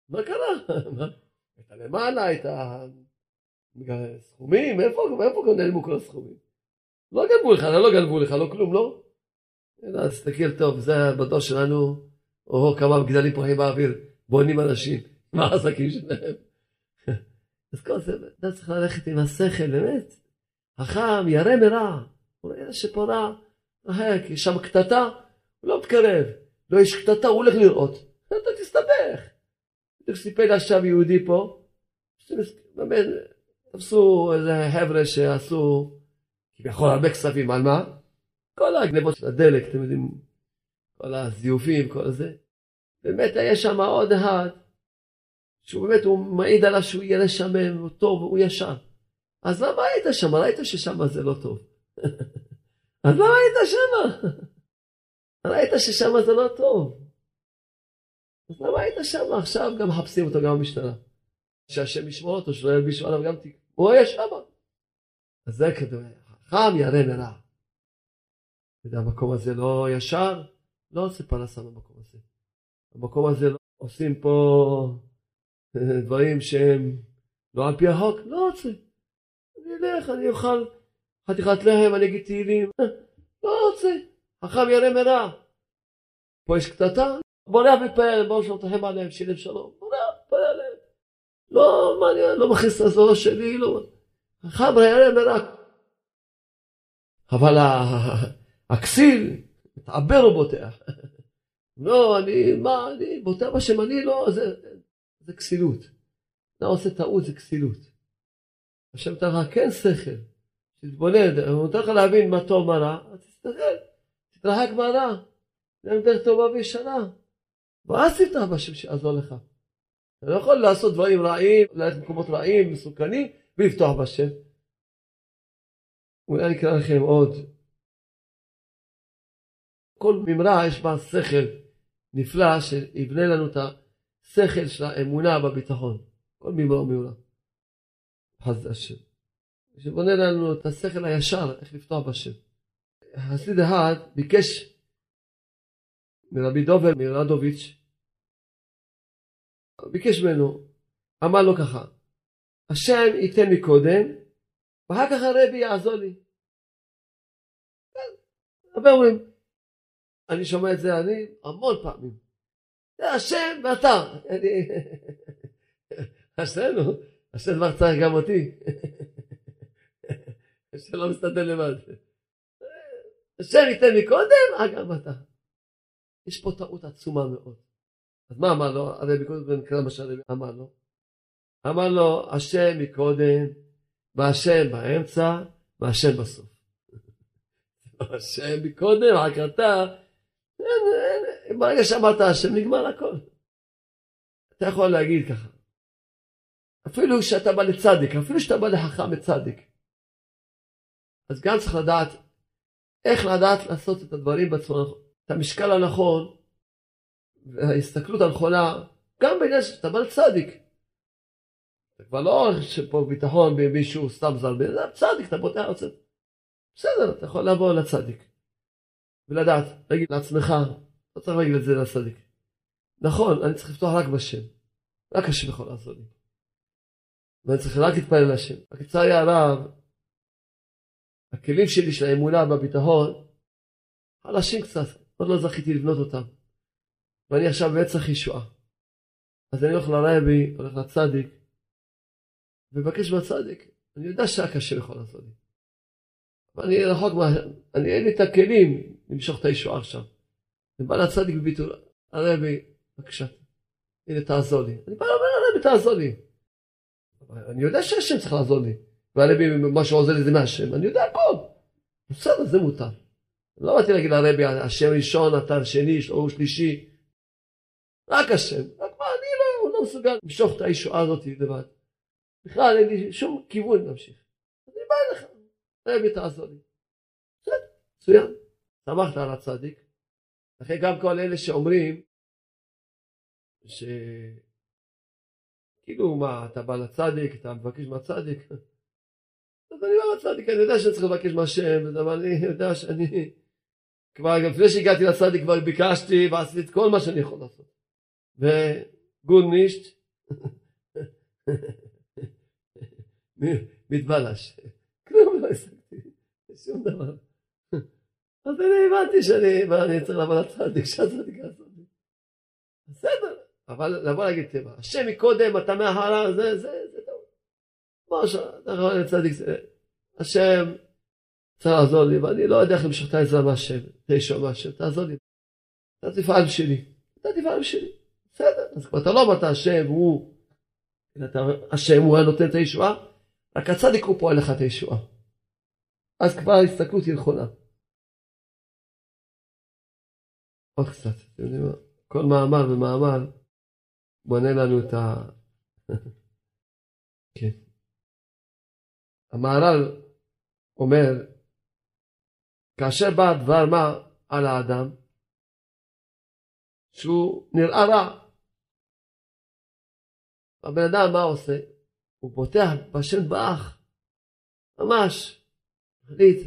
מה קרה? היית למעלה, היית... סכומים? איפה, איפה נעלמו כל הסכומים? לא גנבו לך, לא גנבו לך, לא כלום, לא? אלא תסתכל טוב, זה בדור שלנו, או כמה מגדלים פורחים באוויר, בונים אנשים, מה העסקים שלהם? אז כל זה, אתה צריך ללכת עם השכל, באמת. חכם, ירא מרע. הוא רואה שפורה, כי שם קטטה, הוא לא מתקרב. לא יש קטטה, הוא הולך לראות. אתה תסתבך. סיפר לי עכשיו יהודי פה, תפסו איזה חבר'ה שעשו כביכול הרבה כספים, על מה? כל הגנבות של הדלק, אתם יודעים, כל הזיופים, כל זה. באמת היה שם עוד אחד, שהוא באמת, הוא מעיד עליו שהוא ירא שמם, הוא טוב, הוא ישר. אז למה היית שם? ראית ששם זה לא טוב. אז למה היית שם? ראית ששם זה לא טוב. אז למה היית שם? עכשיו גם מחפשים אותו גם במשטרה. שהשם ישמור אותו, שלא ילבישו עליו גם תיק. הוא היה שם. אז זה כדור, חכם ירא מרע. המקום הזה לא ישר, לא עושה פרנסה במקום הזה. במקום הזה לא עושים פה אה, דברים שהם לא על פי החוק, לא רוצה. אני אלך, אני אוכל חתיכת לחם, אני אגיד תהילים, אה, לא רוצה. חכם ירא מרע. פה יש קטטה, בורח מתפלל, בואו שלום תחם עליהם, שילם שלום. בורח. לא מעניין, לא מכניס לזרוע שלי, לא... חכם ירא מרע. אבל הכסיל, מתעבר ובוטח. לא, אני, מה, אני בוטח בשם, אני לא, זה, זה כסילות. אתה עושה טעות, זה כסילות. השם נותן לך כן שכל, תתבונן, הוא נותן לך להבין מה טוב, מה רע, אז תסתכל, תתרחק מהרע, זה יותר טובה וישנה. ואז תפתח בשם שיעזור לך. אתה לא יכול לעשות דברים רעים, ללכת למקומות רעים, מסוכנים, ולפתוח בשם. אולי אני אקרא לכם עוד. כל מימרה יש בה שכל נפלא שיבנה לנו את השכל של האמונה בביטחון. כל מימרה ומימרה. חסד השם. שבונה לנו את השכל הישר, איך לפתוח בשם. חסיד אחד ביקש מרבי דובר מרדוביץ', ביקש ממנו, אמר לו ככה, השם ייתן לי קודם, ואחר כך הרבי יעזור לי. הרבה אומרים, אני שומע את זה אני המון פעמים. זה השם ואתה. השם, השם כבר צריך גם אותי. השם לא מסתדר לבד. השם ייתן לי קודם, גם אתה. יש פה טעות עצומה מאוד. אז מה אמר לו? הרבי קודם נקרא מה שהרבי אמר לו. אמר לו, השם מקודם, והשם באמצע, מהשם בסוף. השם מקודם, רק אתה, ברגע שאמרת השם נגמר הכל. אתה יכול להגיד ככה. אפילו כשאתה בא לצדיק, אפילו כשאתה בא לחכם וצדיק. אז גם צריך לדעת איך לדעת לעשות את הדברים בצורה, את המשקל הנכון, וההסתכלות הנכונה, גם בעניין שאתה בא לצדיק. זה כבר לא שפה ביטחון במישהו סתם זר, זה צדיק, אתה פותח את זה. בסדר, אתה יכול לבוא לצדיק. ולדעת, להגיד לעצמך, לא צריך להגיד את זה לצדיק. נכון, אני צריך לפתוח רק בשם. רק השם יכול לעזור לי. ואני צריך רק להתפלל להשם. רק לצערי הרב, הכלים שלי של האמונה והביטחון חלשים קצת, עוד לא זכיתי לבנות אותם. ואני עכשיו בעצח ישועה. אז אני הולך לרבי, הולך לצדיק, ומבקש מהצדיק. אני יודע שרק השם יכול לעשות לי. אבל אני רחוק מה... אני אין לי את הכלים למשוך את הישועה עכשיו. אני בא לצדיק בביטול, הרבי, בבקשה, הנה תעזור לי. אני בא ואומר, הרבי תעזור לי. אני יודע שהשם צריך לעזור לי. והרבי, מה שעוזר לי זה מהשם, אני יודע הכל. בסדר, זה מותר. לא באתי להגיד לרבי, השם ראשון, אתה שני, או שלישי. רק השם. רק מה, אני לא, לא מסוגל למשוך את הישועה הזאת לבד. בכלל, אין לי שום כיוון להמשיך. אני בא אליך, רבי תעזור לי. בסדר, מצוין. שמחת על הצדיק. לכן גם כל אלה שאומרים, ש... כאילו מה, אתה בא לצדיק, אתה מבקש מהצדיק, אז אני אומר לצדיק, אני יודע שאני צריך לבקש מהשם, אבל אני יודע שאני... כבר לפני שהגעתי לצדיק כבר ביקשתי ועשיתי את כל מה שאני יכול לעשות. נישט, מתבלש. כלום לא השגתי, שום דבר. אז אני הבנתי שאני אני צריך לבוא לצדיק, שהצדיק לי. בסדר, אבל לבוא להגיד טבע, השם מקודם, אתה מההרה, זה, זה, זה טוב. כמו שאתה יכול לצדיק, השם צריך לעזור לי, ואני לא יודע איך למשוך את העזרה מהשם, הישועה מהשם, תעזור לי. אתה תפעל בשבילי, אתה תפעל בשבילי, בסדר. אז אתה לא אמרת השם, הוא, השם הוא הנותן את הישועה, רק הצדיק הוא פועל לך את הישועה. אז כבר ההסתכלות היא נכונה. עוד קצת, אתם יודעים מה? כל מאמר ומאמר בונה לנו את ה... כן. המהר"ל אומר, כאשר בא דבר מה על האדם, שהוא נראה רע. הבן אדם מה עושה? הוא פותח בשם באח, ממש, מחליט,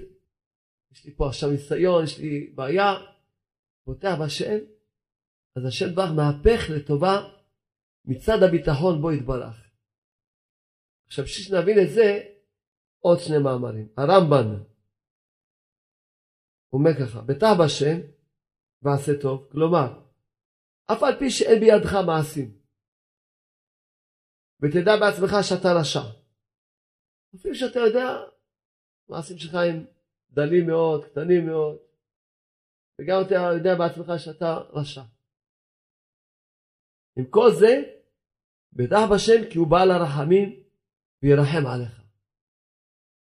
יש לי פה עכשיו ניסיון, יש לי בעיה, פותח בשם, אז השם באח מהפך לטובה מצד הביטחון בו יתברך. עכשיו בשביל שנבין את זה, עוד שני מאמרים. הרמב"ן אומר ככה, בטח בשם ועשה טוב, כלומר, אף על פי שאין בידך מעשים, ותדע בעצמך שאתה רשע. אפילו שאתה יודע, מעשים שלך הם דלים מאוד, קטנים מאוד, וגם אתה יודע בעצמך שאתה רשע. עם כל זה, בטח בשם כי הוא בעל הרחמים וירחם עליך.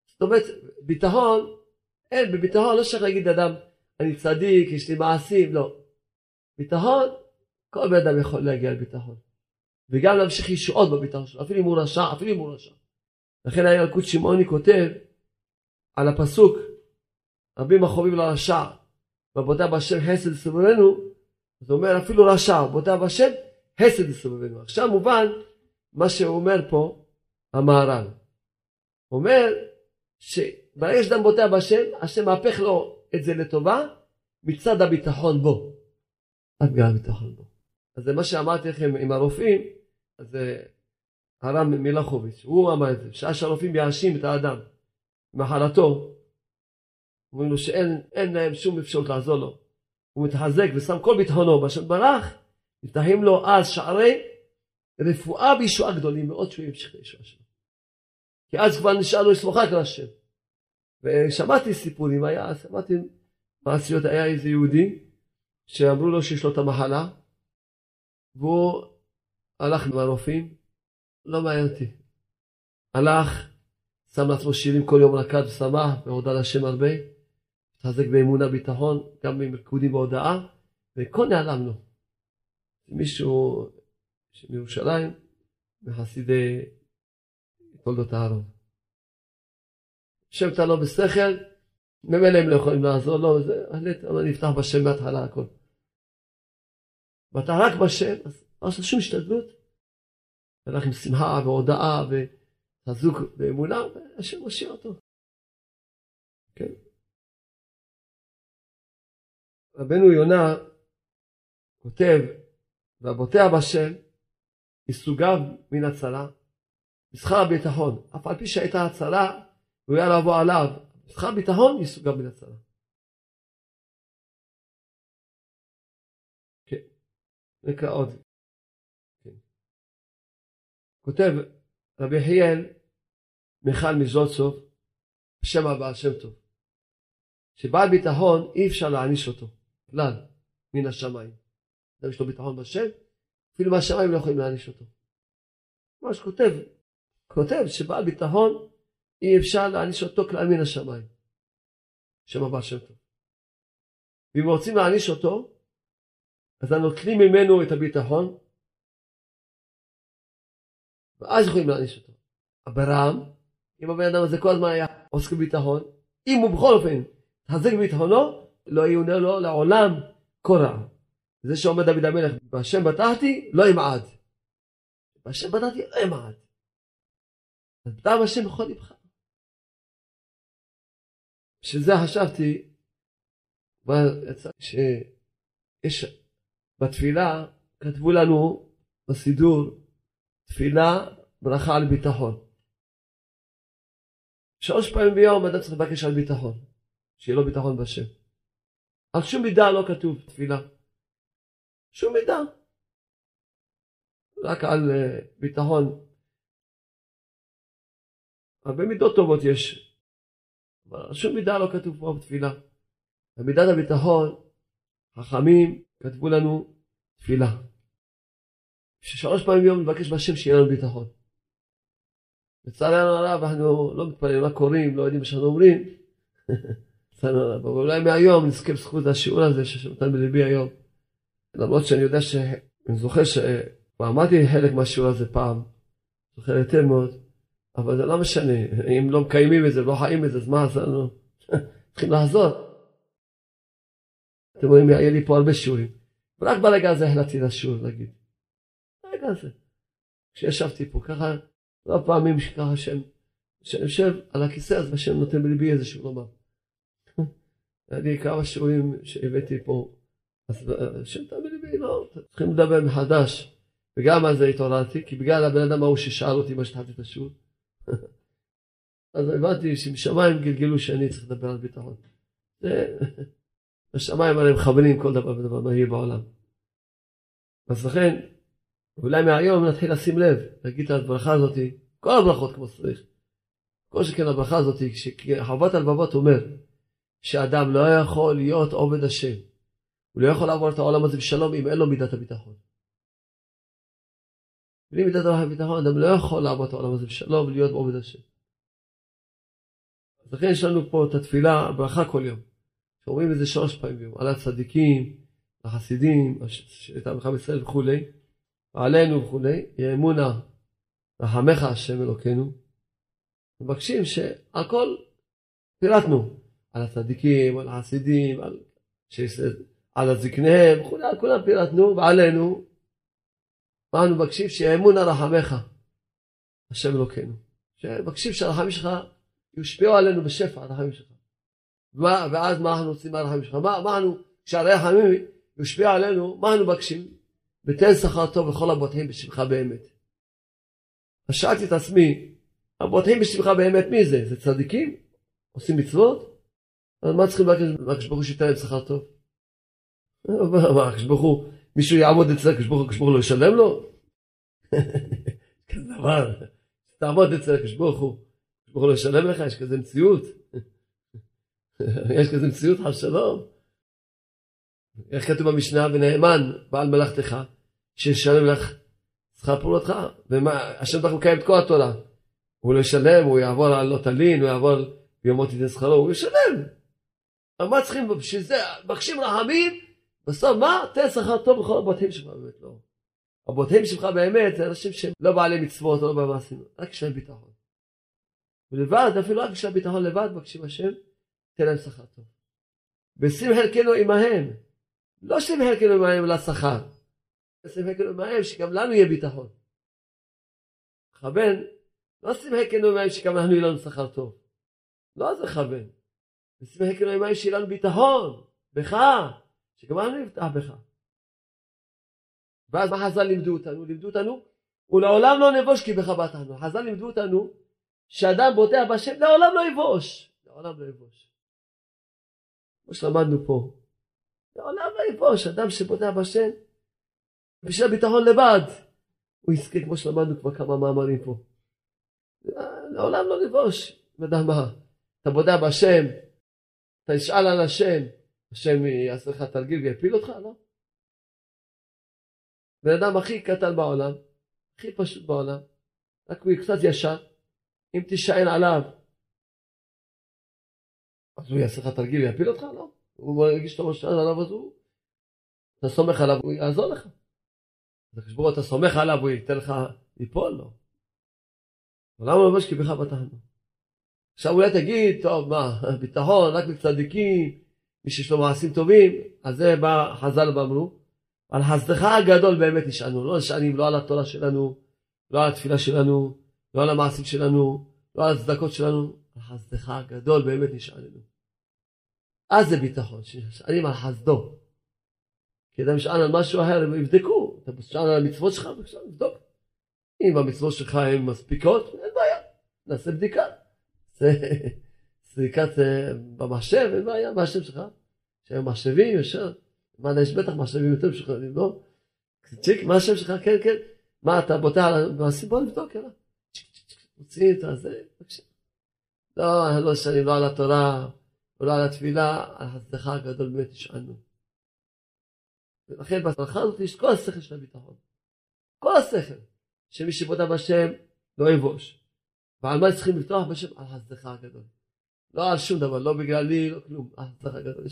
זאת אומרת, ביטחון, אין, בביטחון לא צריך להגיד אדם, אני צדיק, יש לי מעשים, לא. ביטחון, כל בן אדם יכול להגיע לביטחון. וגם להמשיך ישועות בביטחון שלו, אפילו אם הוא רשע, אפילו אם הוא רשע. לכן היה ילקוט שמעוני כותב על הפסוק, רבים החובים לרשע, ובודה בהשם חסד לסובבנו, זה אומר אפילו רשע, בודה בהשם חסד לסובבנו. עכשיו מובן מה שהוא אומר פה המהר"ל. אומר שברגע שאדם בוטח בהשם, השם מהפך לו את זה לטובה מצד הביטחון בו. עד גם הביטחון בו. אז זה מה שאמרתי לכם עם הרופאים, אז זה הרב מלאכוביץ', הוא אמר את זה, שעה שהרופאים יאשים את האדם מחלתו, אומרים לו שאין להם שום אפשרות לעזור לו. הוא מתחזק ושם כל ביטחונו בשם ברח, נפתחים לו אז שערי רפואה וישועה גדולים מאוד שהוא ימשיך את הישועה שלו. כי אז כבר נשאר לו לסמוך רק על השם. ושמעתי סיפורים, היה, שמעתי מעשיות, היה איזה יהודי שאמרו לו שיש לו את המחלה, והוא הלך עם הרופאים, לא מעניין אותי. הלך, שם לעצמו שירים כל יום רקד ושמח והודה להשם הרבה, התחזק באמונה ביטחון, גם במרקודים בהודעה, וכל נעלם לו. מישהו מירושלים, מחסידי תולדות הארון. השם אתה לא בשכל, ממילא הם לא יכולים לעזור לו, זה, אני אפתח בשם מההתחלה הכל. ואתה רק בשם, אז לא עושה שום השתדלות. הלך עם שמחה והודאה וחזוק באמונה, והשם מושיע אותו. כן. רבנו יונה כותב, והבוטח בשם, מסוגיו מן הצלה, בשכר הביטחון, אף על פי שהייתה הצלה, הוא היה לבוא עליו, בשכר הביטחון מסוגיו מן הצלה. נקרא עוד. כן. כותב רבי חיאל מיכל מזולצוב, בשם הבעל שם טוב, שבעל ביטחון אי אפשר להעניש אותו, כלל, מן השמיים. אדם יש לו ביטחון בשם, אפילו מהשמיים לא יכולים להעניש אותו. מה שכותב, כותב שבעל ביטחון אי אפשר להעניש אותו כלל מן השמיים. שם הבא שם טוב. ואם רוצים להעניש אותו, אז נוטלים ממנו את הביטחון, ואז יכולים להעניש אותו. אברהם, אם הבן אדם הזה כל הזמן היה עוסק בביטחון, אם הוא בכל אופן תחזק בביטחונו, לא יאונה לו לעולם כה רע. זה שאומר דוד המלך, בהשם בטחתי, לא אמעד. בהשם בטחתי, לא אמעד. אז בטח בהשם בכל לבך. שזה חשבתי, יצא שיש בתפילה, כתבו לנו בסידור, תפילה, ברכה על ביטחון. שלוש פעמים ביום אדם צריך לבקש על ביטחון, שיהיה לו ביטחון בשם. על שום מידה לא כתוב תפילה. שום מידה. רק על uh, ביטחון. הרבה מידות טובות יש, אבל שום מידה לא כתוב פה בתפילה. במידת הביטחון, חכמים כתבו לנו תפילה. ששלוש פעמים ביום נבקש בהשם שיהיה לנו ביטחון. לצערנו הרב אנחנו לא מתפללים, רק קוראים, לא יודעים מה שאנחנו אומרים. לצערנו הרב, אבל אולי מהיום נזכה בזכות השיעור הזה שנתן בליבי היום. למרות שאני יודע ש... אני זוכר שכבר אמרתי חלק מהשיעור הזה פעם, זוכר היטב מאוד, אבל זה לא משנה, אם לא מקיימים את זה, לא חיים את זה, אז מה עשה לנו? צריכים לחזור. אתם רואים, היה לי פה הרבה שיעורים. ורק ברגע הזה החלטתי לשיעור להגיד. ברגע הזה. כשישבתי פה, ככה, לא פעמים שככה שם, שאני יושב על הכיסא הזה, השם נותן בליבי איזשהו לומר. לי כמה שיעורים שהבאתי פה אז אה, שם בליבי, לא, צריכים לדבר מחדש. וגם על זה התעוררתי, כי בגלל הבן אדם ההוא ששאל אותי מה שהתחלתי את השיעור. אז הבנתי שמשמיים גלגלו שאני צריך לדבר על ביטחון. השמיים הרי מכוונים כל דבר ודבר מה יהיה בעולם. אז לכן, אולי מהיום נתחיל לשים לב, להגיד את הברכה הזאת, כל הברכות כמו שצריך. כל שכן הברכה הזאת, כשחוות הלבבות אומר שאדם לא יכול להיות עובד השם. הוא לא יכול לעבור את העולם הזה בשלום אם אין לו מידת הביטחון. בלי מידת הביטחון אדם לא יכול לעבור את העולם הזה בשלום ולהיות עובד השם. לכן יש לנו פה את התפילה, ברכה כל יום. שאומרים את זה שלוש פעמים על הצדיקים, החסידים, את עמך בישראל וכולי, עלינו וכולי, יהיה אמונה, רחמך השם אלוקינו. מבקשים שעל כל פירטנו, על הצדיקים, על החסידים, על על הזקניהם, וכולי, על כולם פירטנו, ועלינו, אנו מבקשים? על רחמך, השם אלוקינו. שמבקשים שהרחמים שלך יושפעו עלינו בשפע, הרחמים שלך. ואז מה אנחנו רוצים מהרחמים שלך? מה, מה אנו, כשהרחמים יושפעו עלינו, מה אנו מבקשים? ותן שכר טוב לכל הבוטחים בשמך באמת. אז שאלתי את עצמי, הבוטחים בשמך באמת מי זה? זה צדיקים? עושים מצוות? אז מה צריכים לבקש ברוך הוא שייתן להם שכר טוב? מה, הקדוש ברוך הוא, מישהו יעמוד אצל הקדוש ברוך הוא, הקדוש ברוך הוא לא ישלם לו? כזה דבר, תעמוד אצל הקדוש ברוך הוא, הקדוש ברוך הוא לא ישלם לך, יש כזה מציאות. יש כזה מציאות חס שלום. איך כתוב במשנה, ונאמן בעל מלאכתך, שישלם לך שכר פעולתך, ומה, השם ברוך הוא מקיים את כל התורה. הוא לא ישלם, הוא יעבור על לא תלין, הוא יעבור ביומות יתן שכרו, הוא ישלם. אבל מה צריכים בשביל זה? מבקשים רחמים, בסוף מה? תן שכר טוב בכל הבתים שלך, באמת לא. הבותים שלך באמת זה אנשים שהם לא בעלי מצוות לא במעשים, רק יש להם ביטחון. ולבד, אפילו רק יש להם ביטחון לבד, מבקשים השם, תן להם שכר טוב. ושים חלקנו עמהם, לא שים חלקנו עמהם לשכר, שים חלקנו עמהם שגם לנו יהיה ביטחון. מכוון, לא שים חלקנו עמהם שגם לנו יהיה לנו שכר טוב. לא זה מכוון. שים חלקנו עמהם שיהיה לנו ביטחון, בך, שגם אנחנו נבטח בך. ואז מה חז"ל לימדו אותנו? לימדו אותנו, ולעולם לא נבוש כי בך בטחנו. חז"ל לימדו אותנו שאדם בוטח בהשם לעולם לא יבוש. לעולם לא יבוש. כמו שלמדנו פה. לעולם לא יבוש. אדם שבוטח בהשם, בשביל הביטחון לבד, הוא יזכה כמו שלמדנו כבר כמה מאמרים פה. לעולם לא נבוש. אדם מה? אתה בוטח בהשם, אתה נשאל על השם, השם יעשה לך תרגיל ויפיל אותך? לא. בן אדם הכי קטן בעולם, הכי פשוט בעולם, רק הוא קצת ישר, אם תישען עליו, אז הוא יעשה לך תרגיל ויפיל אותך? לא. הוא ירגיש שאתה משען עליו, אז הוא... אתה סומך עליו, הוא יעזור לך. אז הקדוש אתה סומך עליו, הוא ייתן לך ליפול? לא. למה הוא אומר שקיבלך בתחנה? עכשיו אולי תגיד, טוב, מה, ביטחון רק לצדיקים, מי שיש לו מעשים טובים, אז זה בא חז"ל ואמרו, על חסדך הגדול באמת נשענו, לא נשענים לא על התורה שלנו, לא על התפילה שלנו, לא על המעשים שלנו, לא על הצדקות שלנו, על חסדך הגדול באמת נשעננו. אז זה ביטחון, שנשענים על חסדו. כי אתה נשען על משהו אחר, הם יבדקו, אתה נשען על המצוות שלך, בבקשה, נבדוק. אם המצוות שלך הן מספיקות, אין בעיה, נעשה בדיקה. סריקת אה, במחשב, אין בעיה, מה השם שלך? שהם מחשבים ישר. מה, יש בטח מחשבים יותר משוכללים, לא? צ'יק, מה השם שלך? כן, כן. מה, אתה בוטה על? בוא נבדוק, יאללה. מוציא את הזה, בבקשה. לא, לא שנים, לא על התורה, ולא על התפילה, על חסדך הגדול באמת נשענו. ולכן בהצלחה הזאת יש כל השכל של הביטחון. כל השכל. שמי שבודה בשם לא יבוש. ועל מה צריכים לפתוח בשם? על חסדך הגדול. לא על שום דבר, לא בגללי, לא כלום. על חסדך הגדול.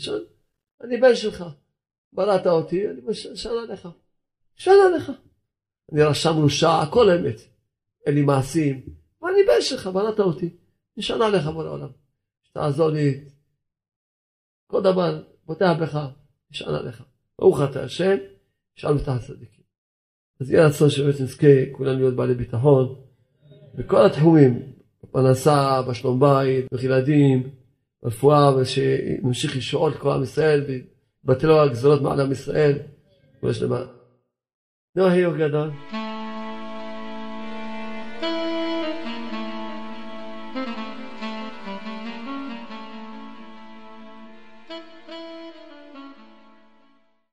אני בן שלך. בראת אותי, אני משל עליך. משל עליך. אני רשם רושע, הכל אמת. אין לי מעשים, ואני בן שלך, בראת אותי. נשען עליך בורא עולם. שתעזור לי. כל דבר, פותח בך, נשען עליך. ברוך אתה השם, נשען בתחת צדיקים. אז יהיה רצון שבאמת נזכה כולנו להיות בעלי ביטחון בכל התחומים, בפרנסה, בשלום בית, בילדים, ברפואה, ושנמשיך לשאול כל עם ישראל. בטלו הגזרות מעל עם ישראל, ולשלמה. נו, היו גדול.